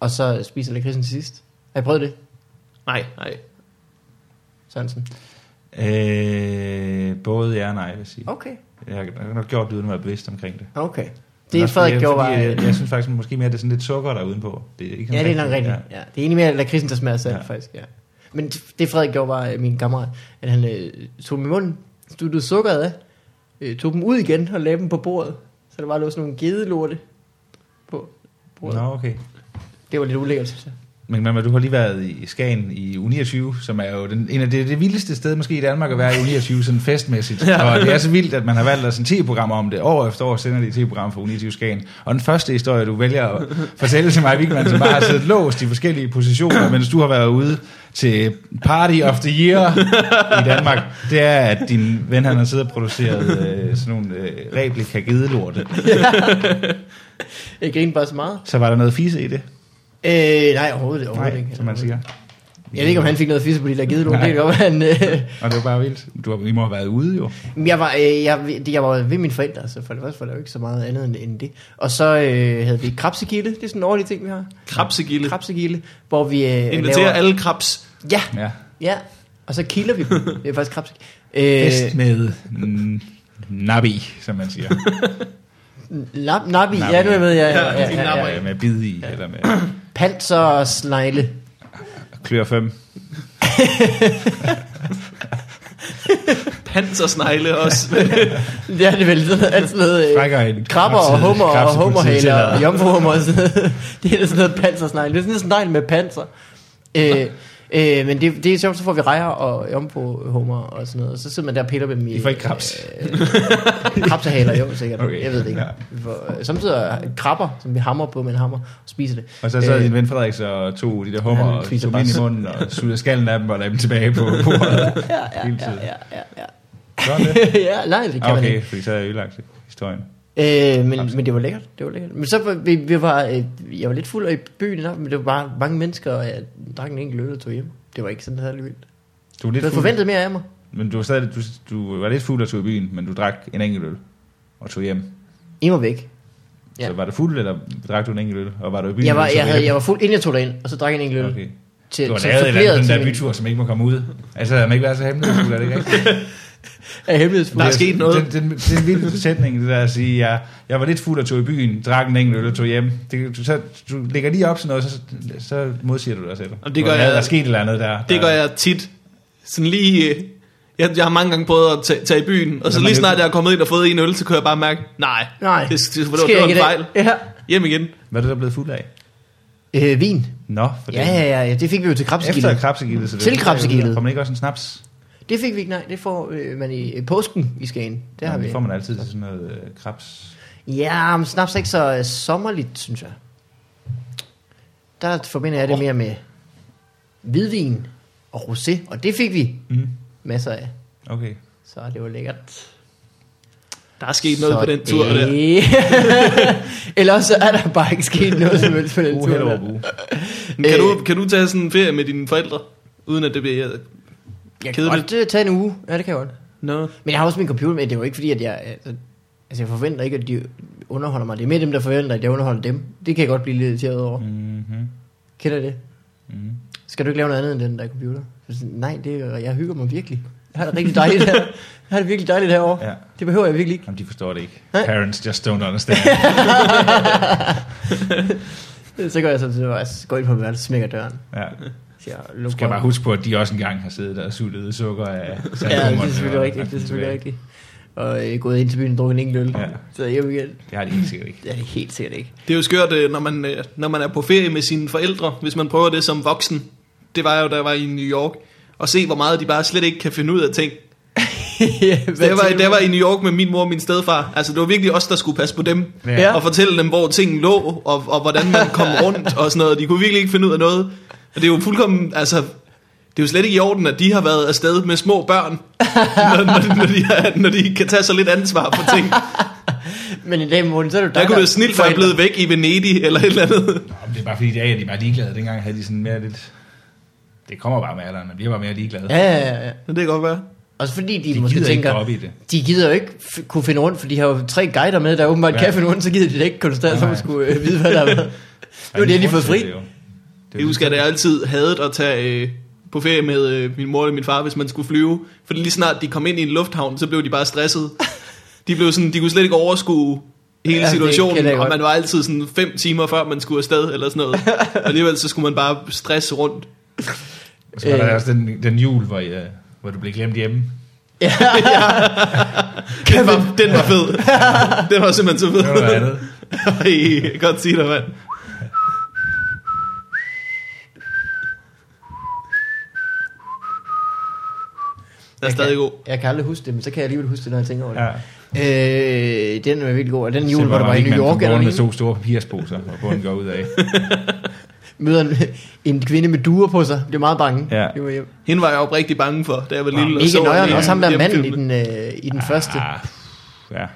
og så spiser lakridsen til sidst. Har I prøvet det, Nej, nej. Sørensen? Øh, både ja og nej, vil jeg sige. Okay. Jeg har nok gjort det uden at være bevidst omkring det. Okay. Det er Frederik gjorde var... jeg, jeg synes faktisk måske mere, at det er sådan lidt sukker der er udenpå. Det er ikke Ja, det er nok rigtigt. Ja. Ja. Det er egentlig mere lakridsen, der smager salt, Ja. faktisk. Ja. Men det, Frederik gjorde var, øh, min kammerat, at han øh, tog i munden, stuttede sukkeret af, øh, tog dem ud igen og lagde dem på bordet. Så der var lå sådan nogle gedelorte på bordet. Nå, okay. Det var lidt ulækkert, synes jeg. Men Mamma, du har lige været i Skagen i U29, som er jo den, en af det, det vildeste sted måske i Danmark at være i U29, sådan festmæssigt. [LAUGHS] Ja. Og det er så vildt, at man har valgt at sende 10 programmer om det. År efter år sender de 10 programmer for U29 Skagen. Og den første historie, du vælger at fortælle til mig, Vigman, som bare har siddet låst i forskellige positioner, mens du har været ude til Party of the Year i Danmark, det er, at din ven han har siddet og produceret øh, sådan nogle øh, replika gedelorte. Jeg [LAUGHS] griner bare så meget. Så var der noget fise i det? Øh, nej, overhovedet, overhovedet Nej, ikke. som man siger. Jeg ved ikke, om han fik noget fisse på de der. Nej. Det være, han... Øh, Og det var bare vildt. Du har, I må have været ude jo. Men Jeg var, øh, jeg, jeg var ved mine forældre, så for det første var der jo ikke så meget andet end, end det. Og så øh, havde vi krabsegilde, det er sådan en årlig ting, vi har. Krabsegilde. Krabsegilde, hvor vi øh, Inviterer laver... alle krabs. Ja. Ja, og så kilder vi dem. Det er faktisk krabsegilde. Øh, Fest med mm, nabi, som man siger. lab, nabi, Nabi. ja, nu jeg med, ja, ja, Ja, ja, ja, ja. Ja, med bid i, eller med Panser og snegle. Klør 5. [LAUGHS] Pansersnegle også. [LAUGHS] Det er det vel sådan noget, alt sådan noget øh, Frækker en krabber og hummer og hummerhaler og jomfruhummer og sådan noget. [LAUGHS] Det er sådan noget pansersnegle. Det er sådan en snegl med panser. Øh, øh, men det, det er sjovt, så får vi rejer og jomfruhummer og sådan noget. Og så sidder man der og piller dem i... I får ikke krabs. Øh, krabsehaler, jo sikkert. Okay, Okay, jeg ved det ikke. ja. Får, øh, samtidig krabber, som vi hammer på med en hammer og spiser det. Og så sad Øh, din ven Frederik så og tog de der hummer og tog dem ind i munden og suttede skallen af dem og lagde dem tilbage på [LAUGHS] bordet. Ja, ja, ja, ja, ja, ja. Sådan det. [LAUGHS] ja, nej, det kan man Okay, ikke. fordi så er jeg ødelagt historien. Øh, men, men det var lækkert, det var lækkert. Men så var vi, vi var, øh, jeg var lidt fuld af i byen, nat, men det var bare mange mennesker, og jeg drak en enkelt øl og tog hjem. Det var ikke sådan særlig vildt. Du var Du lidt havde fuld, forventet mere af mig. men du var, stadig, du, du var lidt fuld og tog i byen, men du drak en enkelt øl og tog hjem. I var væk. Ja. Så var du fuld, eller drak du en enkelt øl? Og var du i byen? Jeg var, jeg, havde, hjem? jeg var fuld, inden jeg tog derind, og så drak jeg en enkelt øl. Okay. Til, Du har lavet den der min- bytur, som ikke må komme ud. Altså, må ikke være så hemmelighedsfuld, er det ikke rigtigt? [LAUGHS] af hemmelighedsfuld. Der er sket noget. Den, den, det er en vild sætning, det der at sige, jeg, jeg var lidt fuld og tog i byen, drak en enkelt øl og tog hjem. Det, du, så, du lægger lige op sådan noget, så, så modsiger du dig selv. Og det gør jeg- Der er sket et eller andet der. Det der, gør jeg tit. Sådan lige... øh, Jeg, jeg har mange gange prøvet at tage, tage i byen, og så lige snart jeg er kommet ind og fået en øl, så kan jeg bare mærke, nej, Nej, det, det, det, det, sker det var en fejl. Ja. Hjem igen. Hvad er det, der blevet fuld af? Øh, vin. Nå, for Ja, ja, ja, ja, det fik vi jo til Efter krabsegildet. krabsegildet. Så det, Til krabsegildet. Man ikke også en snaps? Det fik vi ikke, nej. Det får øh, man i, i påsken i Skagen. Det har Nå, vi. Det får man altid til sådan noget øh, krabs. Ja, men snaps er ikke så øh, sommerligt, synes jeg. Der forbinder jeg det mere med hvidvin og rosé, og det fik vi Mm. masser af. Okay. Så det var lækkert. Der er sket noget på den tur der. [LAUGHS] det... Eller også er der bare ikke sket noget som helst på den tur. Uh, Der. uh. Men Kan, Øh. du, kan du tage sådan en ferie med dine forældre, uden at det bliver Jeg kan kedeligt? godt øh, tage en uge. Ja, det kan jeg godt. No. Men jeg har også min computer med. Det er jo ikke fordi, at jeg... Altså, altså jeg forventer ikke, at de underholder mig. Det er mere dem, der forventer, at jeg underholder dem. Det kan jeg godt blive lidt irriteret over. Mm-hmm. Kender det? Mm. Skal du ikke lave noget andet end den der computer? Så sådan, Nej, det er, jeg hygger mig virkelig. Jeg har det rigtig [LAUGHS] dejligt her. Jeg har det virkelig dejligt herovre. Ja. Det behøver jeg virkelig ikke. Jamen, de forstår det ikke. Nej. Parents just don't understand. [LAUGHS] Så går jeg så til at gå ind på værelset, smækker døren. ja. Siger, Du skal bare huske på, at de også engang har siddet der og suttet sukker af Ja, det er selvfølgelig rigtigt. Det er selvfølgelig rigtigt. Og øh, gået ind til byen og drukket en enkelt øl. Ja. Så hjem igen. Det har de helt sikkert ikke. Det er det helt sikkert ikke. Det er jo skørt, øh, når man, øh, når man er på ferie med sine forældre, hvis man prøver det som voksen. Det var jo, da jeg var i New York. Og se, hvor meget de bare slet ikke kan finde ud af ting. [LAUGHS] ja, jeg, var, jeg var i New York med min mor og min stedfar, altså det var virkelig os, der skulle passe på dem. Ja. Og fortælle dem, hvor ting lå, og, og hvordan man kom [LAUGHS] rundt og sådan noget. De kunne virkelig ikke finde ud af noget. Og det er jo fuldkommen, altså... Det er jo slet ikke i orden, at de har været afsted med små børn, [LAUGHS] når, når, når, de, når de kan tage så lidt ansvar for ting. [LAUGHS] Men i dag, Morten, så er det jo Der kunne det snilt være blevet væk i Venedig eller et eller andet. Nå, men det er bare fordi, i dag er de bare ligeglade. Dengang havde de sådan mere lidt... Det kommer bare med alderen, man bliver bare mere ligeglade. Ja, ja, ja, ja. Det kan godt være. Også fordi de, De måske gider ikke tænker, op i det. de gider jo ikke f- kunne finde rundt, for de har jo tre guider med, der åbenbart Ja. kan finde rundt, så gider de da ikke konstant, så man skulle øh, vide, hvad der [LAUGHS] har været. Nu har de lige fået fri. Det er jo- det er Jeg jo husker, at jeg altid havde at tage øh, på ferie med øh, min mor og min far, hvis man skulle flyve. For lige snart de kom ind i en lufthavn, så blev de bare stresset. De, blev sådan, de kunne slet ikke overskue hele Ja, situationen, og man var altid sådan fem timer før man skulle afsted, eller sådan noget. Og [LAUGHS] alligevel så skulle man bare stresse rundt. Og så var der Øh. også den, den jul, hvor, jeg, hvor du blev glemt hjemme. [LAUGHS] Ja, [LAUGHS] Den var, den var fed. Den var simpelthen så fed. Det var noget andet. Ej, jeg kan godt sige dig, mand. Er Jeg stadig kan, god. Jeg kan aldrig huske det, men så kan jeg alligevel huske det, når jeg tænker over det. Ja. Øh, den er virkelig god. Og den jul, hvor der var i New York, eller med to store papirsposer, og bunden går ud af. [LAUGHS] møder en, en kvinde med duer på sig. Bliver meget bange. Ja. Det var hjem. Hende var jeg jo rigtig bange for, da jeg var lille. og Ikke så nøjeren, også ham der manden i den, øh, i den første. Ah, ja,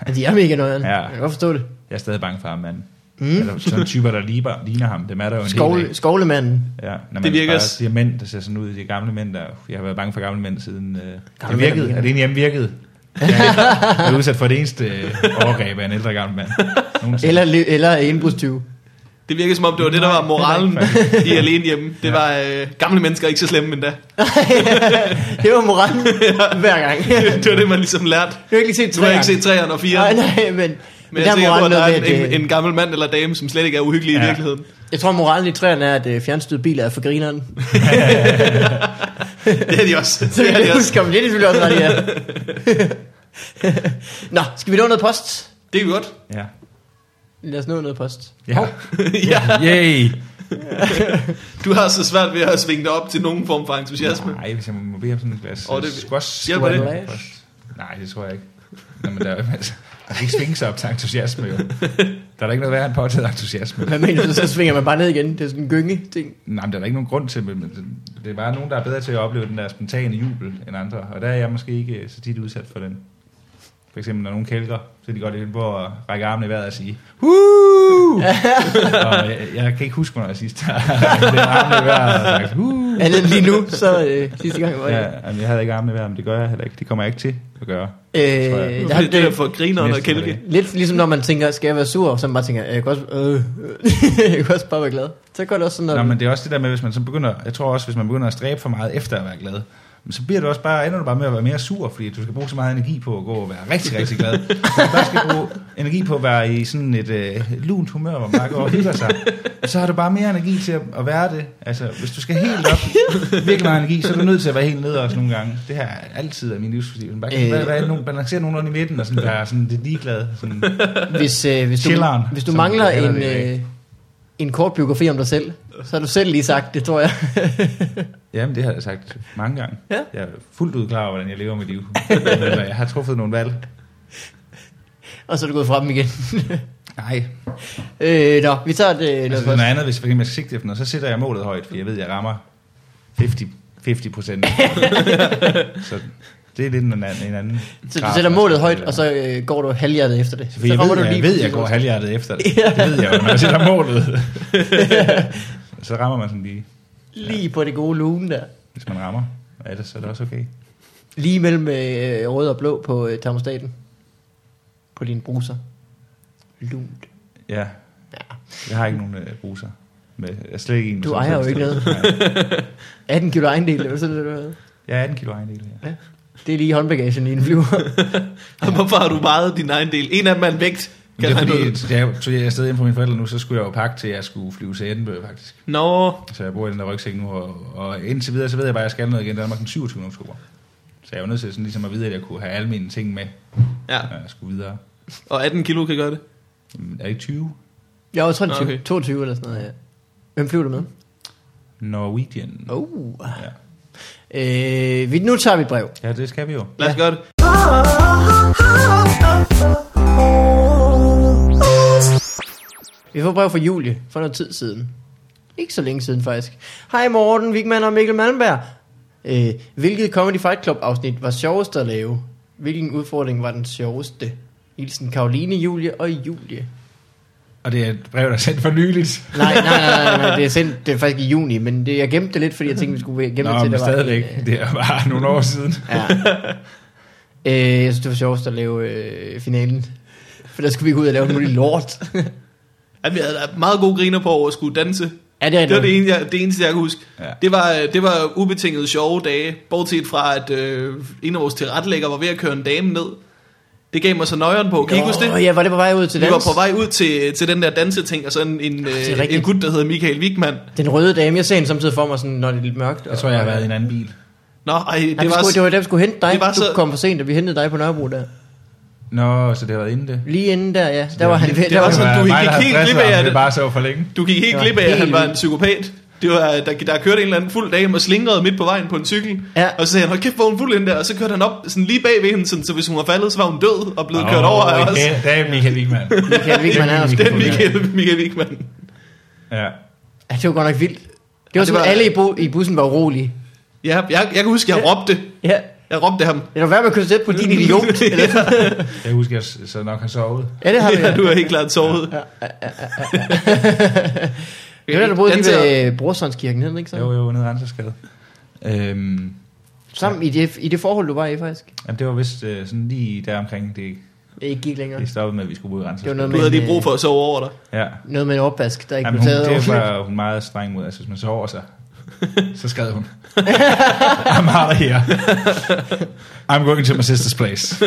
Altså, de er mega nøjeren. Ja. Jeg kan godt forstå det. jeg er stadig bange for ham, mand. Mm. Eller sådan typer, der ligner, ligner ham. Dem er der jo en Skovle, del af. skovlemanden. Ja, når Det virker bare s- de her mænd, der ser sådan ud, de gamle mænd, der, jeg har været bange for gamle mænd siden, øh, Gamle det virkede, er det egentlig hjemme virket? Jeg er udsat for det eneste øh, overgreb af en ældre gammel mand. Nogensinde. Eller, eller indbrudstyve. Det virker som om, det var det, der var moralen i alene hjemme. Det var øh, gamle mennesker er ikke så slemme endda. [LAUGHS] det var moralen [LAUGHS] hver gang. det var det, man ligesom lærte. Du har ikke lige set Du har ikke træerne. set træerne og Nej, fireren. nej, men, men, jeg er er sikker på, at moralen der er en, en, en gammel mand eller dame, som slet ikke er uhyggelig Ja. i virkeligheden. jeg tror, moralen i træerne er, at øh, fjernstød biler er for grineren. [LAUGHS] Det er de også. [LAUGHS] Så Det er de det er de selvfølgelig også ret, ja. Nå, skal vi nå noget post? Det er jo godt. Ja. Lad os nå noget post. Ja. [LAUGHS] ja, Yay! du har så svært ved at svinge dig op til nogen form for entusiasme. Nej, hvis jeg må, må bede om sådan en glas oh, det- squash. hjælper det? Nej, det tror jeg ikke. Nå, men der, er- altså, man kan ikke svinge sig op til entusiasme, jo. Der er der ikke noget værre end påtaget entusiasme. Hvad mener du, så svinger man bare ned igen? Det er sådan en gynge ting. Nej, men der er der ikke nogen grund til, men det er bare nogen, der er bedre til at opleve den der spontane jubel end andre, og der er jeg måske ikke så tit udsat for den. For eksempel, når nogen kælker, så er de godt ind på at række armene i vejret og sige, Og jeg, jeg, kan ikke huske, hvornår jeg sidst har det armene i vejret og sagt! Andet end lige nu, så øh, sidste gang var Ja, jeg. jamen, jeg havde ikke armene i vejret, men det gør jeg heller ikke. Det kommer jeg ikke til at gøre. Øh, tror jeg. der, Det er det det, for grineren og kælke. lidt ligesom når man tænker, skal jeg være sur? Så man bare tænker, jeg kan også, øh, [LAUGHS] jeg kan også bare være glad. Så går det også sådan, når Nå, men det er også det der med, hvis man så begynder, jeg tror også, hvis man begynder at stræbe for meget efter at være glad, men så bliver du også bare, ender du bare med at være mere sur, fordi du skal bruge så meget energi på at gå og være rigtig, rigtig glad. [LAUGHS] Så du bare skal bruge energi på at være i sådan et øh, lunt humør, hvor man bare går [LAUGHS] og hygger sig. Så har du bare mere energi til at, at være det. Altså, hvis du skal helt op, virkelig meget energi, så er du nødt til at være helt nede også nogle gange. Det her er altid af min livsfilosoffi. Bare Øh. være, være, nogen, balancere nogenlunde i midten, og sådan være sådan lidt ligeglad. Sådan, hvis, øh, hvis, du, Chilleren, hvis du mangler en, det øh, en kort biografi om dig selv, så har du selv lige sagt det, tror jeg. [LAUGHS] Jamen, det har jeg sagt mange gange. Ja. Jeg er fuldt ud klar over, hvordan jeg lever mit liv. Jeg har truffet nogle valg. Og så er du gået frem igen. Nej, øh, nå, vi tager det øh, altså, noget andet, hvis for jeg skal sigte efter noget, så sætter jeg målet højt, for jeg ved, jeg rammer 50, 50 procent. [LAUGHS] så det er lidt en anden, en anden Så du sætter man målet højt, og så øh, går du halvhjertet efter det. For jeg, rammer ved, jeg, lige ved, præcis, jeg går halvhjertet efter det. [LAUGHS] Det ved jeg jo, når jeg sætter målet. [LAUGHS] så rammer man sådan lige, Lige på det gode lune der. hvis man rammer. Ja, det, så er det også okay. Lige mellem øh, rød og blå på øh, termostaten. På dine bruser. Lunt. Ja, Ja. jeg har ikke nogen øh, bruser. Med, jeg er slet ikke en Du ejer jo ikke. Nej. [LAUGHS] 18 kilo ejendel, eller sådan noget. Jeg er 18 kilo ejendel, ja. Det er lige håndbagagen i en flyver. [LAUGHS] Og Hvorfor har du vejet din egen del? En af dem er en vægt. Kan det er fordi, noget? jeg tog jeg afsted hjem fra mine forældre nu, så skulle jeg jo pakke til, at jeg skulle flyve til Edinburgh faktisk. Nå, Så jeg bor i den der rygsæk nu, og, og indtil videre, så ved jeg bare, at jeg skal noget igen i Danmark den 27. oktober. Så jeg var nødt til sådan ligesom at vide, at jeg kunne have alle mine ting med, ja. når jeg skulle videre. Og 18 kilo kan gøre det. Jamen, Er det ikke 20? Jeg var 23, Okay. okay. 22 eller sådan noget, ja. Hvem flyver du med? Norwegian. Oh. Ja. Øh, vi, nu tager vi et brev. ja, det skal vi jo. Lad os gøre det. Vi får brev fra Julie for noget tid siden. Ikke så længe siden faktisk. Hej Morten, Wigman og Mikkel Malmberg. Øh, hvilket Comedy Fight Club afsnit var sjovest at lave? Hvilken udfordring var den sjoveste? Hilsen Karoline, Julie og Julie. Og det er et brev, der er sendt for nyligt. Nej, nej, nej, nej, nej det er [LAUGHS] sendt det er faktisk i juni, men det, jeg gemte det lidt, fordi jeg tænkte, vi skulle gemme Nå, det til, var stadigvæk. en, øh, Det er bare nogle år siden. Ja. [LAUGHS] øh, jeg synes, det var sjovest at lave øh, finalen. For der skulle vi gå ud og lave noget lort. [LAUGHS] Ja, vi havde meget gode griner på over at skulle danse. ja, det er Det var det, det. ene, jeg, det eneste, jeg kan huske. Ja. Det, var, det var ubetinget sjove dage, bortset fra, at øh, en af vores tilrettelægger var ved at køre en dame ned. Det gav mig så nøjeren på. Kan I ikke huske det? Åh, ja, var det på vej ud til Vi dans? var på vej ud til, til den der danseting, og så en, en, det er øh, rigtigt. en gut, der hedder Michael Wigman. Den røde dame, jeg ser hende samtidig for mig, sådan, når det er lidt mørkt. Jeg tror, jeg har været i en anden bil. Nå, ej, det Nej, det, var... skulle, det var dem, der skulle hente dig. det var du så- kom for sent, og vi hentede dig på Nørrebro der. Nå, så det har været inden det. Lige inden der, ja. Der var han ved. det Der var var sådan, sådan, du mig, gik der havde helt stresset glip af, at- Det er bare så for længe. Du gik Det helt var glip af, at han helt var en vildt. psykopat. Det var, der, der kørte en eller anden fuld dame og slingrede midt på vejen på en cykel. Ja. Og så sagde han, hold kæft, hvor er hun fuld ind der. Og så kørte han op sådan lige bag ved hende, sådan, så hvis hun var faldet, så var hun død og blevet kørt over af os. Okay, det er Michael Wigman. [LAUGHS] Michael Wigman, er Det er Michael, Michael Wigman. ja. ja, det var godt nok vildt. Det var det sådan, var- alle i, bu- i bussen var urolige. Ja, jeg, jeg kan huske, jeg råbte. Ja. Jeg råbte ham. Det var værd med at køre på din idiot. [LAUGHS] Eller? Jeg husker, jeg så nok har sovet. ja, det har vi. [LAUGHS] Ja, Ja. du er helt klart sovet. Det var der, du boede lige ved Brorsonskirken, hed ikke så? Jo, jo, nede i Rensersgade. Øhm, Sammen i det, i det forhold, du var i faktisk. jamen, det var vist øh, sådan lige der omkring, det, Det ikke gik længere. det stoppede med, at vi skulle bo i Det var Rensersgade. noget Du havde lige brug for at sove over dig. Ja. Noget med en opvask, der ikke Jamen, blev hun, taget det over. var hun meget streng mod. Altså, hvis man sover sig, så [LAUGHS] skrev hun. [LAUGHS] I'm out of here. I'm going to my sister's place.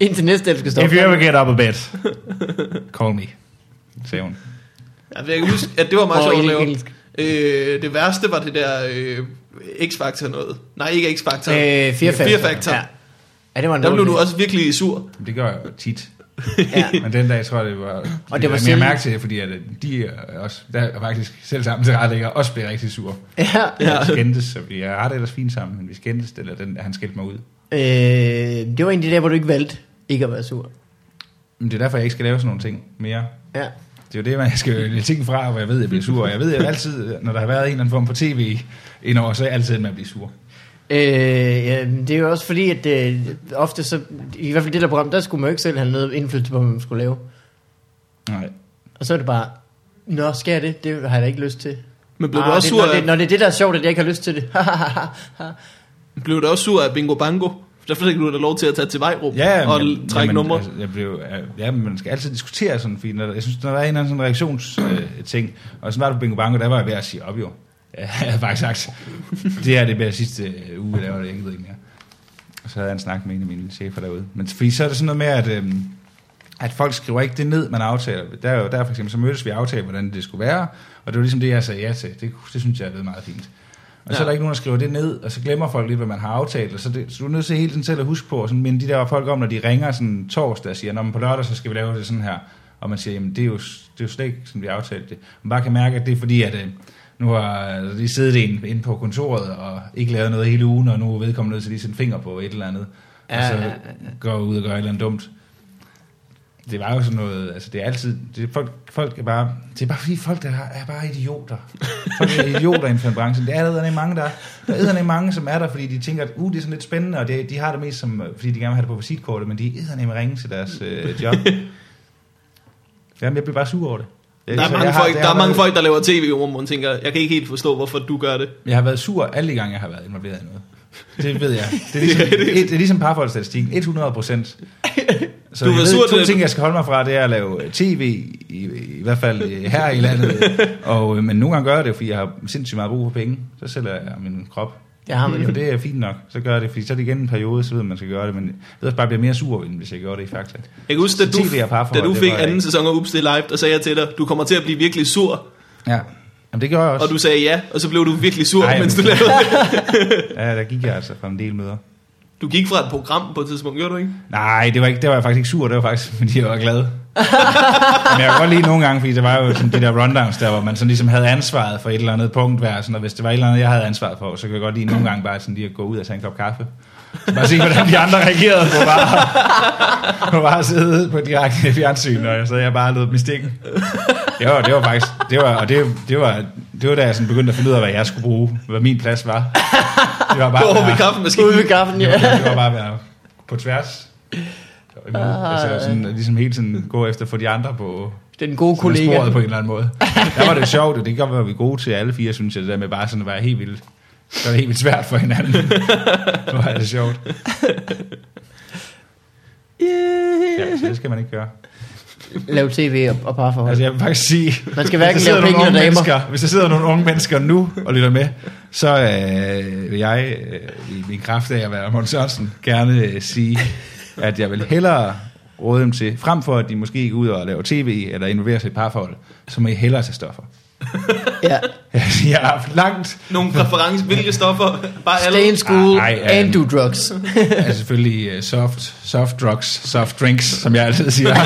Indtil næste dag, du skal stoppe. If you ever get up a bed, call me, sagde hun. Ja, jeg kan huske, at det var meget sjovt at lave. engelsk. Øh, det værste var det der øh, X-Factor noget. Nej, ikke X-Factor. Øh, Fear Factor. Fear Factor. Ja. ja, det var Der blev du også virkelig sur. Det gør jeg jo tit. Ja. [LAUGHS] Men den dag tror jeg, det var... Og det Og var det var mere selv- mærke til, fordi at øh, de er også, der er faktisk selv sammen til retlægger, også blev rigtig sur. Ja. Ja. Vi skændtes, så vi har det ellers fint sammen, men vi skændtes, eller den, han skældte mig ud. Øh, det var de der, hvor du ikke valgte ikke at være sur. Men det er derfor, jeg ikke skal lave sådan nogle ting mere. Ja. Det er jo det, man skal [LAUGHS] ting fra, hvor jeg ved, at jeg bliver sur. Og jeg ved at altid, når der har været en eller anden form for tv indover, så er jeg altid med at blive sur. Øh, ja, det er jo også fordi, at øh, ofte så, i hvert fald det der program, der skulle man jo ikke selv have noget indflydelse på, hvad man skulle lave. Nej. Og så er det bare, Nå, skal jeg det? Det har jeg da ikke lyst til. Men blev, Ah, du også det, sur når, af, det, når det er det, der er sjovt, at jeg ikke har lyst til det. [LAUGHS] blev du også sur af Bingo Bango? Derfor fik du da lov til at tage til Vejrup Ja, og men, trække jamen, numre. Altså, jeg blev, ja, men man skal altid diskutere sådan, fordi når, der- jeg synes, når der er en eller anden sådan reaktionsting, øh, ting, og så var det på Bingo Bango, der var jeg ved at sige op jo. [LAUGHS] Jeg havde faktisk sagt, det her det bliver sidste øh, uge, jeg laver det, jeg ikke mere. Og så havde jeg en snak med en af mine chefer derude. Men fordi så er det sådan noget med, at, øhm, at folk skriver ikke det ned, man aftaler. Der, er jo, der for eksempel, så mødtes vi og aftalte, hvordan det skulle være, og det var ligesom det, jeg sagde ja til. Det, det synes jeg er blevet meget fint. Og ja. så er der ikke nogen, der skriver det ned, og så glemmer folk lidt, hvad man har aftalt. Og så, det, så du er nødt til hele tiden selv at huske på, og sådan, men de der folk om, når de ringer sådan torsdag og siger, når man på lørdag, så skal vi lave det sådan her. Og man siger, jamen det er jo, det er jo slet ikke, som vi har aftalt det. Man bare kan mærke, at det er fordi, at øh, nu har de siddet inde, inde på kontoret og ikke lavet noget hele ugen, og nu er vedkommende nødt til lige sætte finger på et eller andet. Ja, og så ja, ja, ja. går ud og gør et eller andet dumt. Det var jo sådan noget, altså det er altid, det er folk, folk er bare, det er bare fordi folk der er, er bare idioter. Folk er idioter inden for branchen. Det er der mange, der, der er mange, som er der, fordi de tænker, at uh, det er sådan lidt spændende, og det, de har det mest som, fordi de gerne vil have det på visitkortet, men de er med ringe til deres øh, job. Jamen, jeg bliver bare sur over det. Der er mange, har- folk, der er mange folk, der laver tv, hvor man tænker, jeg kan ikke helt forstå, hvorfor du gør det. Jeg har været sur alle de gange, jeg har været involveret i noget. Det ved jeg. Det er ligesom, [LAUGHS] det er ligesom parforholdsstatistikken. 100 procent. [LAUGHS] Så Du var ved, sur to til- ting, jeg skal holde mig fra, det er at lave tv, i, i hvert fald øh, her i landet. [LAUGHS] Og, øh, men nogle gange gør jeg det, fordi jeg har sindssygt meget brug for penge. Så sælger jeg min krop. Det har man jo. Og det er fint nok. Så gør jeg det, fordi så er det igen en periode, så ved man, man skal gøre det. Men jeg ved også bare, jeg bliver mere sur, end hvis jeg gjorde det i Fakta. Jeg kan huske, da du, da du fik anden sæson af Ups det Live, der sagde jeg til dig, du kommer til at blive virkelig sur. Ja. Jamen, det gjorde jeg også. Og du sagde ja, og så blev du virkelig sur, Ej, mens du lavede det. [LAUGHS] Ja, der gik jeg altså fra en del møder. Du gik fra et program på et tidspunkt, gjorde du ikke? Nej, det var, ikke, det var jeg faktisk ikke sur, det var faktisk, [LAUGHS] fordi jeg var glad. Men jeg kan godt lide nogle gange, fordi det var jo sådan de der rundowns der, hvor man sådan ligesom havde ansvaret for et eller andet punkt hver, sådan, og hvis det var et eller andet, jeg havde ansvaret for, så kan jeg godt lide nogle gange bare sådan lige at gå ud og tage en kop kaffe. Så bare se, hvordan de andre reagerede på bare, på bare at sidde på direkte fjernsyn, og så jeg bare lød dem i stikken. Det var, det var faktisk, det var, og det, det var, det var da jeg sådan begyndte at finde ud af, hvad jeg skulle bruge, hvad min plads var. Det var bare at ved kaffemaskinen. Ude ved kaffen, det ja. var, det var bare at være på tværs. Imod, Ah, altså sådan, ligesom hele tiden gå efter få de andre på Den gode kollega. sporet på en eller anden måde. Der var det sjovt, og det kan være, vi gode til alle fire, synes jeg, det der med bare sådan at være helt vildt. Så er det helt vildt svært for hinanden. [LAUGHS] Nu er det sjovt. Ja, så det skal man ikke gøre. Lave tv og, og parforhold. Altså jeg vil faktisk sige, Man skal hverken lave penge nogle eller unge damer. hvis der sidder nogle unge mennesker nu og lytter med, så øh, vil jeg øh, i min kraft af at være Måns Sørensen gerne øh, sige, at jeg vil hellere råde dem til, frem for at de måske går ud og laver tv eller involverer sig i parforhold, så må I hellere tage stoffer. Ja. [LAUGHS] Jeg har haft langt, Nogle præferencer, hvilke stoffer? Bare alle. Stay in school Ej, ej, and øhm. do drugs. [LAUGHS] altså selvfølgelig uh, soft, soft drugs, soft drinks, som jeg altid siger. [LAUGHS]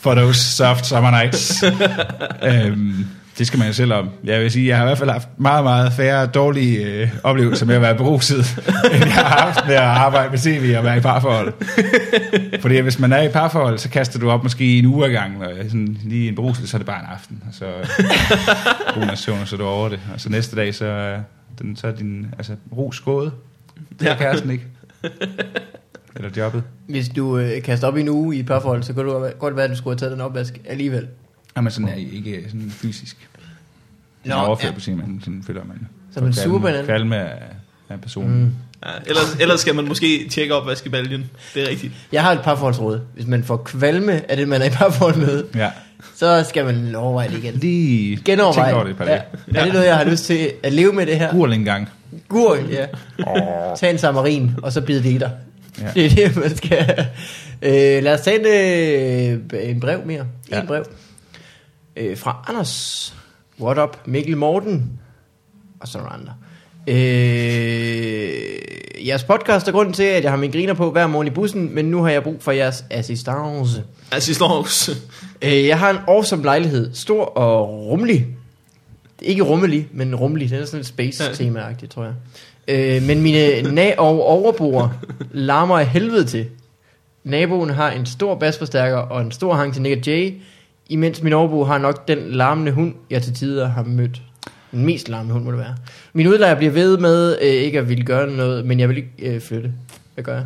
For those soft summer nights. øhm, det skal man jo selv om. Jeg vil sige, jeg har i hvert fald haft meget, meget færre dårlige øh, oplevelser med at være beruset, [LAUGHS] end jeg har haft med at arbejde med tv og være i parforhold. Fordi hvis man er i parforhold, så kaster du op måske en uge ad gangen, og sådan lige en beruselse, så er det bare en aften. Og så nation, og så er du over det. Og så næste dag, så, er den, så er din altså, rus gået. Det er kæresten ikke. Eller jobbet. Hvis du øh, kaster op i en uge i parforhold, så kan det godt være, at du skulle have taget den opvask alligevel. Jamen sådan er I ikke sådan fysisk. Nå, overført ja. ja. på sin, man sådan føler man. Så man hinanden? Kvalme af, af personen. Mm. Ja, ellers, ellers skal man måske tjekke op vaskebaljen. Det er rigtigt. Jeg har et parforholdsråd. Hvis man får kvalme af det, man er i parforhold med, Ja. så skal man overveje det igen. Lige Genovervej. tænk over det et par dage. Ja. Er det noget, jeg har lyst til at leve med det her? Gurl en gang. Gurk, ja. Tag en samarin, og så bid det i dig. Ja. Det er det, man skal. Øh, lad os tage en, øh, en brev mere. En Ja. brev. Øh, fra Anders. What up? Mikkel Morten. Og andre. Øh, jeres podcast er grunden til, at jeg har min griner på hver morgen i bussen, men nu har jeg brug for jeres assistance. Assistance. Øh, jeg har en awesome lejlighed. Stor og rummelig. Ikke rummelig, men rummelig. Det er sådan et space-tema-agtigt, tror jeg. Øh, men mine na- og overboer larmer af helvede til. Naboen har en stor basforstærker og en stor hang til Nick Jay, imens min overbo har nok den larmende hund, jeg til tider har mødt. Den mest larmende hund må det være. Min udlejer bliver ved med øh, ikke at ville gøre noget, men jeg vil ikke øh, flytte. Hvad gør jeg?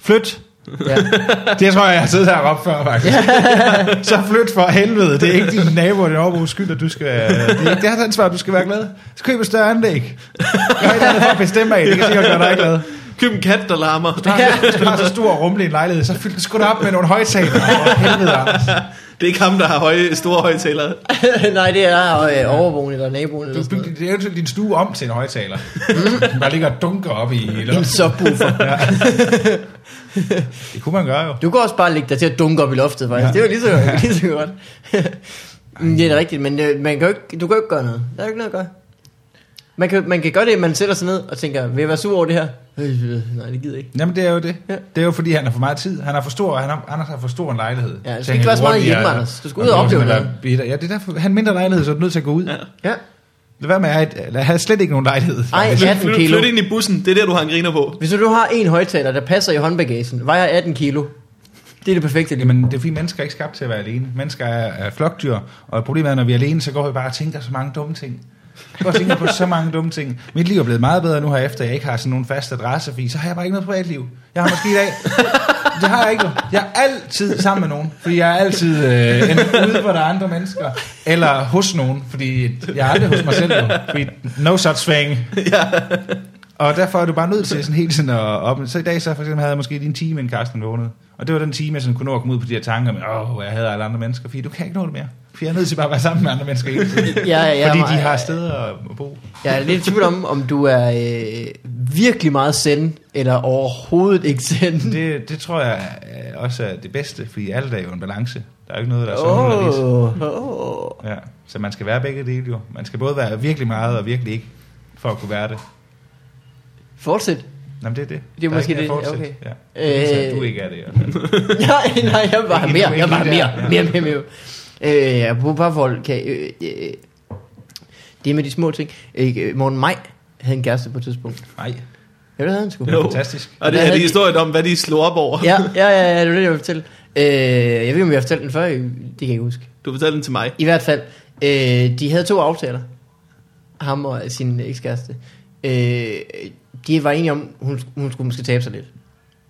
Flyt. Ja. [LAUGHS] Det tror jeg, jeg har siddet her og råbt før, faktisk. [LAUGHS] så flyt for helvede. Det er ikke din nabo og din overbrugs skyld, at du skal... Det er ikke deres ansvar, du skal være glad. Så køb et større anlæg. Gør eller andet for at bestemme af. Det kan sikkert gøre dig glad. Køb en kat, der larmer. Du har, du har så stor og rummelig en lejlighed, så fyld den sgu da op med nogle højtaler. Helvede, Anders. Det er ikke ham, der har høje, store højtalere. [LAUGHS] Nej, det er øh, overboen eller naboen eller Du bygger noget. din, eventuelt din stue om til en højtaler. Den bare ligger dunker op i [LAUGHS] En loftet. subwoofer. [LAUGHS] Det kunne man gøre jo. Du kan også bare lægge dig til at dunke op i loftet, faktisk. Ja. Det er jo lige så, lige så godt. Mm, det er da rigtigt, men øh, man kan jo ikke, du kan jo ikke gøre noget. Der er jo ikke noget at gøre. Man kan, man kan gøre det, at man sætter sig ned og tænker, vil jeg være sur over det her? Øh, nej, det gider jeg ikke. Jamen det er jo det. Ja. Det er jo fordi, han har for meget tid. Han har for stor, han har, Anders har for stor en lejlighed. Ja, du skal ikke være så meget hjemme, Anders. Du skal ud og opleve sådan at noget. bitter. Ja, det er derfor, han mindre lejlighed, så er du nødt til at gå ud. Ja. Ja. Lad være med at have, slet ikke nogen lejlighed. Ej, faktisk. 18 Flyt, kilo. flyt ind i bussen. Det er der, du har en griner på. Hvis du har en højtaler, der passer i håndbagagen, vejer 18 kilo. Det er det perfekte. Jamen, det er fordi mennesker er ikke skabt til at være alene. Mennesker er, er flokdyr, og problemet er, når vi er alene, så går vi bare og tænker så mange dumme ting. Jeg tænker på så mange dumme ting. Mit liv er blevet meget bedre nu her, efter jeg ikke har sådan nogen fast adresse, fordi så har jeg bare ikke noget privatliv. Jeg har måske i dag... Det har jeg ikke. Jeg er altid sammen med nogen, fordi jeg er altid øh, enten ude, hvor der er andre mennesker, eller hos nogen, fordi jeg er aldrig hos mig selv. Jo, fordi no such thing. Og derfor er du bare nødt til sådan hele tiden at op. Så i dag så for eksempel havde jeg måske lige en time, inden Carsten vågnede. Og det var den time, jeg sådan kunne nå at komme ud på de her tanker med, åh, jeg havde alle andre mennesker, fordi du kan ikke nå det mere. For jeg er nødt til bare at være sammen med andre mennesker hele tiden. Ja, ja, fordi ja, de har steder at bo. Jeg er lidt i tvivl om, om du er øh, virkelig meget send, eller overhovedet ikke send. Det, det tror jeg er også er det bedste, fordi alt er jo en balance. Der er jo ikke noget, der er så. Åh, åh. Ja. Så man skal være begge dele jo. Man skal både være virkelig meget og virkelig ikke, for at kunne være det. Fortsæt. Jamen det er det. Det er Der måske det, fortsætte. okay. Ja. Øh. Så du ikke er det i hvert fald. [LAUGHS] nej, nej, jeg var mere, jeg var mere, mere, mere, mere. Øh, jeg på parforhold kan... Øh, øh, det med de små ting. Øh, Morten Maj havde en kæreste på et tidspunkt. Nej, Ja, det havde han sgu. det er fantastisk. Og det er de historien om, hvad de slog op over. Ja, [LAUGHS] ja, ja, ja, det er det, jeg vil fortælle. Øh, jeg ved ikke, om vi har fortalt den før, det kan jeg ikke huske. Du fortalte den til mig. I hvert fald, øh, de havde to aftaler. Ham og sin ekskæreste. Øh, de var enige om, hun, hun skulle måske tabe sig lidt.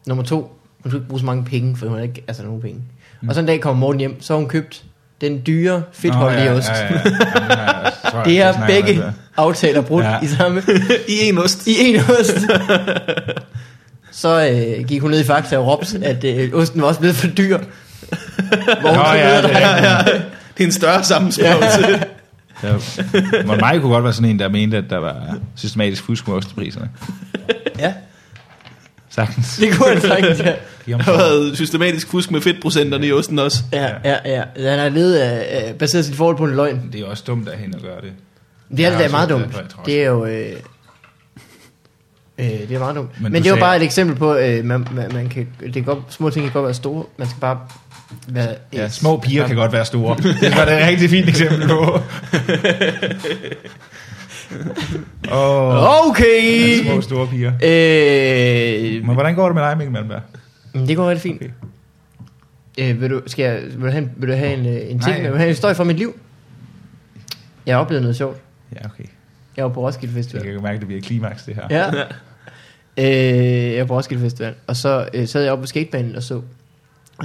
Nummer to, hun skulle ikke bruge så mange penge, for hun havde ikke altså, nogen penge. Mm. Og så en dag kommer Morten hjem, så har hun købt den dyre, fedtholdige Nå, ost. Ja, ja, ja. Jamen, tror [LAUGHS] Det er begge det. aftaler brudt Ja. ja. i samme [LAUGHS] I en ost. i en ost. [LAUGHS] Så øh, gik hun ned i Fakta og råbte, at øh, osten var også blevet for dyr. Hvor hun Nå, ja, det Ja, ja. Det er en større sammensprøvelse. Ja. Men mig kunne godt være sådan en, der mente, at der var systematisk fusk med ostepriserne. Ja, Sagtens. det kunne han sagtens, ja. [LAUGHS] Der har været systematisk fusk med fedtprocenterne i osten også. Ja, ja, ja. Han har levet af, af, baseret sit forhold på en løgn. Det er også dumt af hende at gøre det. Det er det har da meget dumt. hørt det, tror jeg. Det er jo... Øh, øh, det er meget dumt. Men Men, det er jo bare et eksempel på, øh, man, man, man kan, det kan godt, små ting kan godt være store. Man skal bare være... Ja, små piger kan godt være store. Det var det et rigtig fint eksempel på. [LAUGHS] [LAUGHS] Åh, Okay! små store piger. Øh, Men hvordan går det med dig, Mikkel Malmberg? Men det går rigtig fint. Okay. Øh, vil, du, skal jeg, vil, du have en, vil du have en, øh, en ting? Nej. Vil du have en historie fra mit liv? Jeg har oplevet noget sjovt. Ja, okay. Jeg var på Roskilde Jeg Festival. kan mærke, at det bliver klimaks, det her. Ja. øh, jeg var på Roskilde Festival, og så øh, sad jeg oppe på skatebanen og så.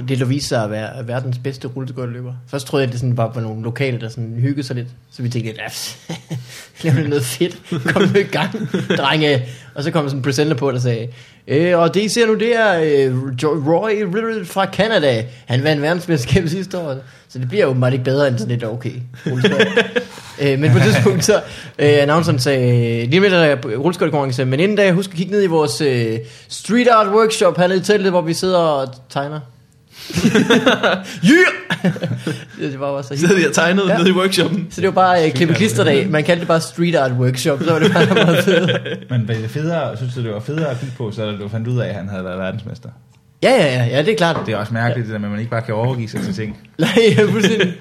Det der viste sig at være verdens bedste rulleskøjteløber. Først troede jeg, at det sådan bare var nogle lokale, der sådan hyggede sig lidt. Så vi tænkte, at det [LAUGHS] noget fedt. Kom nu i gang, drenge. Og så kom sådan en presenter på, der sagde, øh, og det I ser nu, det er øh, Roy Riddle fra Canada. Han vandt verdensmesterskabet sidste år. Så det bliver jo meget ikke bedre end sådan lidt okay. øh, men på et tidspunkt så øh, announceren sagde, lige med der rulleskøjtekonkurrence, men inden da, husk at kigge ned i vores øh, street art workshop hernede i teltet, hvor vi sidder og tegner. [LAUGHS] yeah! [LAUGHS] det var bare så Så havde jeg tegnet Ja. nede i workshoppen. så det var bare øh, klippe klisterdag. Man kaldte det bare street art workshop. Så var det bare meget fedt. [LAUGHS] Men var det federe, synes du, det var federe at kigge på, så du fandt ud af, at han havde været verdensmester? Ja, ja, ja, ja, det er klart. Det er også mærkeligt, det der med, at man ikke bare kan overgive sig til ting. Nej, ja, fuldstændig.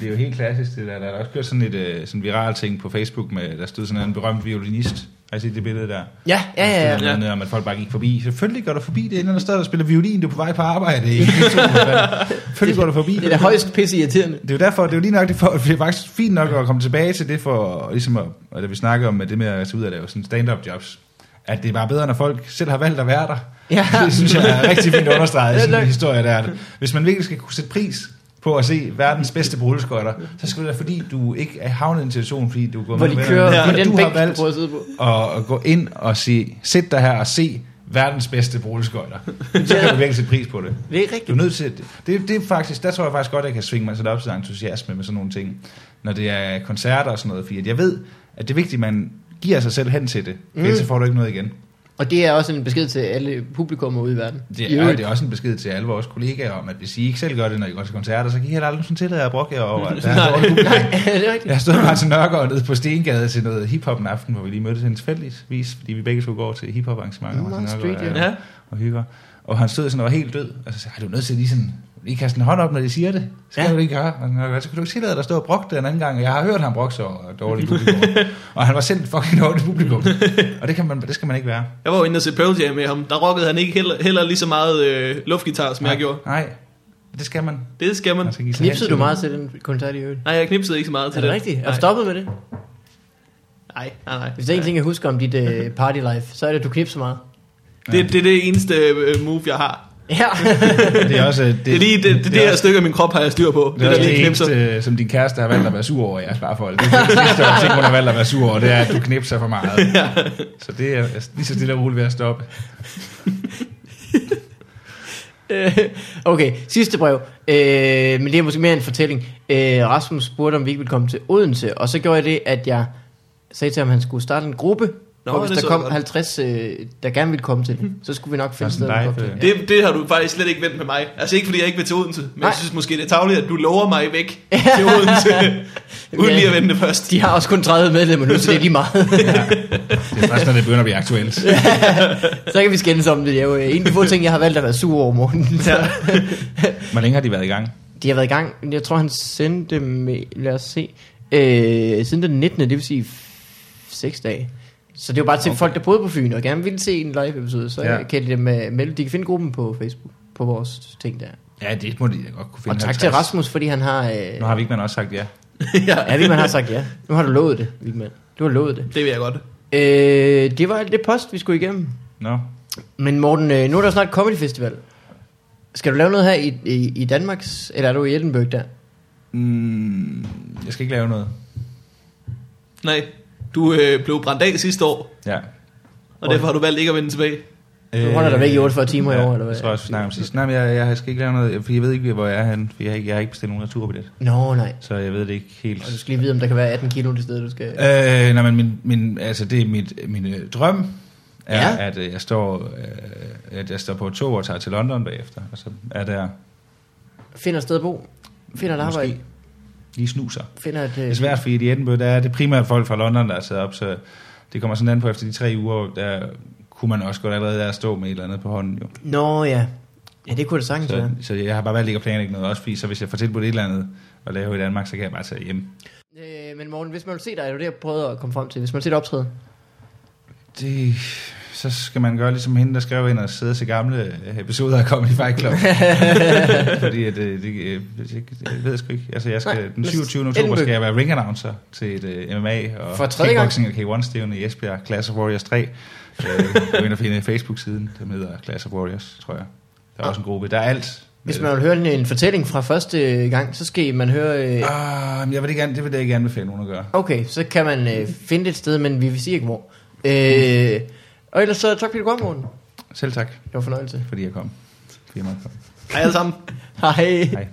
Det er jo helt klassisk, det der. Der er også kørt sådan et øh, sådan viral ting på Facebook, med, der stod sådan en berømt violinist. Har I set det billede der? Ja, ja, ja. ja. Noget om, at folk bare gik forbi. Selvfølgelig går du forbi det, inden der står der spiller violin, du er på vej på arbejde. [LAUGHS] Ikke? Selvfølgelig går du forbi. Det er da højst pisse irriterende. Det er jo derfor, det er jo lige nok det, for, det er faktisk fint nok at komme tilbage til det for, ligesom at, og vi snakker om med det med at tage ud og lave sådan stand-up jobs, at det er bare bedre, når folk selv har valgt at være der. Ja. [LAUGHS] Det synes jeg er rigtig fint understreget i Ja, sådan en historie der. Hvis man virkelig skal kunne sætte pris på at se verdens bedste rulleskøjter, så skal det være fordi, du ikke er havnet i en situation, fordi du går Hvor med de venner, kører men på den du bænk, har du valgt at sidde på. at, at gå ind og sige, sæt dig her og se verdens bedste rulleskøjter. Så kan du virkelig sætte pris på det. [LAUGHS] Det er Du er rigtigt. nødt til, det, det er faktisk, der tror jeg faktisk godt, at jeg kan svinge mig sådan op til entusiasme med sådan nogle ting, når det er koncerter og sådan noget, fordi at jeg ved, at det er vigtigt, at man giver sig selv hen til det, mm. ellers så får du ikke noget igen. Og det er også en besked til alle publikummer ude i verden. Det er, det er også en besked til alle vores kollegaer om, at hvis I ikke selv gør det, når I går til koncerter, så kan I heller aldrig sådan tillade jer at brokke jer over, at der er dårligt publikum. det er rigtigt. Jeg stået med Martin Nørgaard nede på Stengade til noget hiphop en aften, hvor vi lige mødtes en tilfældigvis, fordi vi begge to går til hiphop arrangementer. Martin street, Nørgaard ja. og, og hygger. Og han stod sådan og var helt død. Og så sagde jeg, "Ej, du er nødt til lige sådan, lige kaste en hånd op, når de siger det. Så Ja. kan du ikke gøre. Og han, så kan du ikke tillade dig at stå og brokke det en anden gang. Jeg har hørt ham brokke sig over dårlige publikum. [LAUGHS] og han var selv fucking dårlig publikum. og det, kan man, det skal man ikke være. Jeg var jo inde og se Pearl Jam med ham. Der rockede han ikke heller, heller lige så meget øh, luftgitar, som jeg gjorde. Nej, det skal man. Det skal man. Man skal sig Knipsede du meget til den koncert i øvrigt? Nej, jeg knipsede ikke så meget Er til det det. rigtigt? Er Nej. du stoppet med det? Nej, nej, nej. Hvis der er en ting, jeg husker om dit uh, party life, så er det, at du knipser meget. Det, det er det eneste øh, move, jeg har. Ja. [LAUGHS] Det er også det, Det er lige det, det, det, det her også- stykke af min krop, har jeg styr på. Det er der også lige det knipser. eneste, øh, som din kæreste har valgt at være sur over i jeres parforhold. Det er det sidste ting, hun har valgt at være sur over, det er, at du knipser for meget. Så det er lige så stille og roligt ved at stoppe. Øh, okay, sidste brev. Øh, men det er måske mere en fortælling. Øh, Rasmus spurgte, om vi ikke ville komme til Odense, og så gjorde jeg det, at jeg sagde til ham, at han skulle starte en gruppe, Nå, det hvis så der kom godt. 50, øh, der gerne ville komme til det, så skulle vi nok finde sted. komme øh. til. Det, det har du faktisk slet ikke vendt med mig. Altså ikke fordi jeg ikke vil til Odense, men Nej. jeg synes måske, det er tageligt, at du lover mig væk [LAUGHS] til Odense, uden lige at vente først. De har også kun 30 medlemmer nu, så det er lige meget. [LAUGHS] Det er først, når det begynder at blive aktuelt. [LAUGHS] så kan vi skændes om det. Det er jo øh, en af de få ting, jeg har valgt at være sur over morgenen. Så. Hvor længe har de været i gang? De har været i gang, jeg tror han sendte med, lad os se, øh, siden den 19. det vil sige 6 dage. Så det var bare til okay. folk, der boede på Fyn og gerne ville se en live episode, så Ja. ja. kan de dem uh, melde. De kan finde gruppen på Facebook, på vores ting der. Ja, det må de godt kunne finde. Og tak til Rasmus, fordi han har... Øh, Nu har Vigman også sagt ja. [LAUGHS] ja, Vigman har sagt ja. Nu har du lovet det, Vigman. Du har lovet det. Det vil jeg godt. Øh, det var alt det post, vi skulle igennem. Nå. Men Morten, øh, nu er der snart Comedy Festival. Skal du lave noget her i, i, i Danmarks, eller er du i Edinburgh der? Mm, jeg skal ikke lave noget. Nej, du øh, blev brændt af sidste år, Ja. og derfor har du valgt ikke at vende tilbage. Du holder dig væk i 48 timer i år, eller hvad? Jeg tror også, vi snakker om sidst. Nej, men jeg, jeg skal ikke lave noget, for jeg ved ikke, hvor jeg er henne, for jeg har ikke, jeg har ikke bestilt nogen returbillet. Nå, nej. Så jeg ved det ikke helt. Og du skal lige vide, om der kan være 18 kilo det sted, du skal... Øh, nej, men min, min, altså det er mit, min øh, drøm, er, Ja. ja. at øh, jeg står, øh, at jeg står på et tog og tager til London bagefter, og så er der Finder et sted at bo. Finder et Måske. Lige snuser. Finder et... øh, Det er svært, fordi i Edinburgh, der er det primært folk fra London, der er taget op, så det kommer sådan an på efter de tre uger, der kunne man også godt allerede der stå med et eller andet på hånden jo. Nå, ja. Ja, det kunne det sagtens Så, være. så jeg har bare valgt ikke at planlægge noget også, fordi så hvis jeg får tilbudt et eller andet at lave i Danmark, så kan jeg bare tage hjem. Øh, men Morten, hvis man vil se dig, er det det, jeg prøvede at komme frem til. Hvis man vil se dig optræde. Det, så skal man gøre ligesom hende, der skrev ind og sidde og se gamle øh, episoder af Comedy Fight Club. [LAUGHS] Fordi at, øh, det, øh, hvis ikke, jeg ved sgu ikke. Altså, jeg skal, Nej, den men 27. oktober skal jeg være ring announcer til et uh, MMA og For tredje gang? kickboxing og K1-stævne i Esbjerg, Class of Warriors 3. Øh, Gå ind og finde Facebook-siden, der hedder Class of Warriors, tror jeg. Der er også en gruppe. Der er alt. Hvis man vil høre en, en fortælling fra første gang, så skal man høre... Øh, Ah, men jeg vil det, gerne, det vil jeg ikke anbefale nogen at gøre. okay, så kan man øh, finde det et sted, men vi vil sige ikke hvor. Øh, og ellers så tak fordi du kom, Morten. Selv tak, Det var en fornøjelse. fordi jeg kom. Fordi jeg måtte komme. Hej alle sammen. Hej. Hej.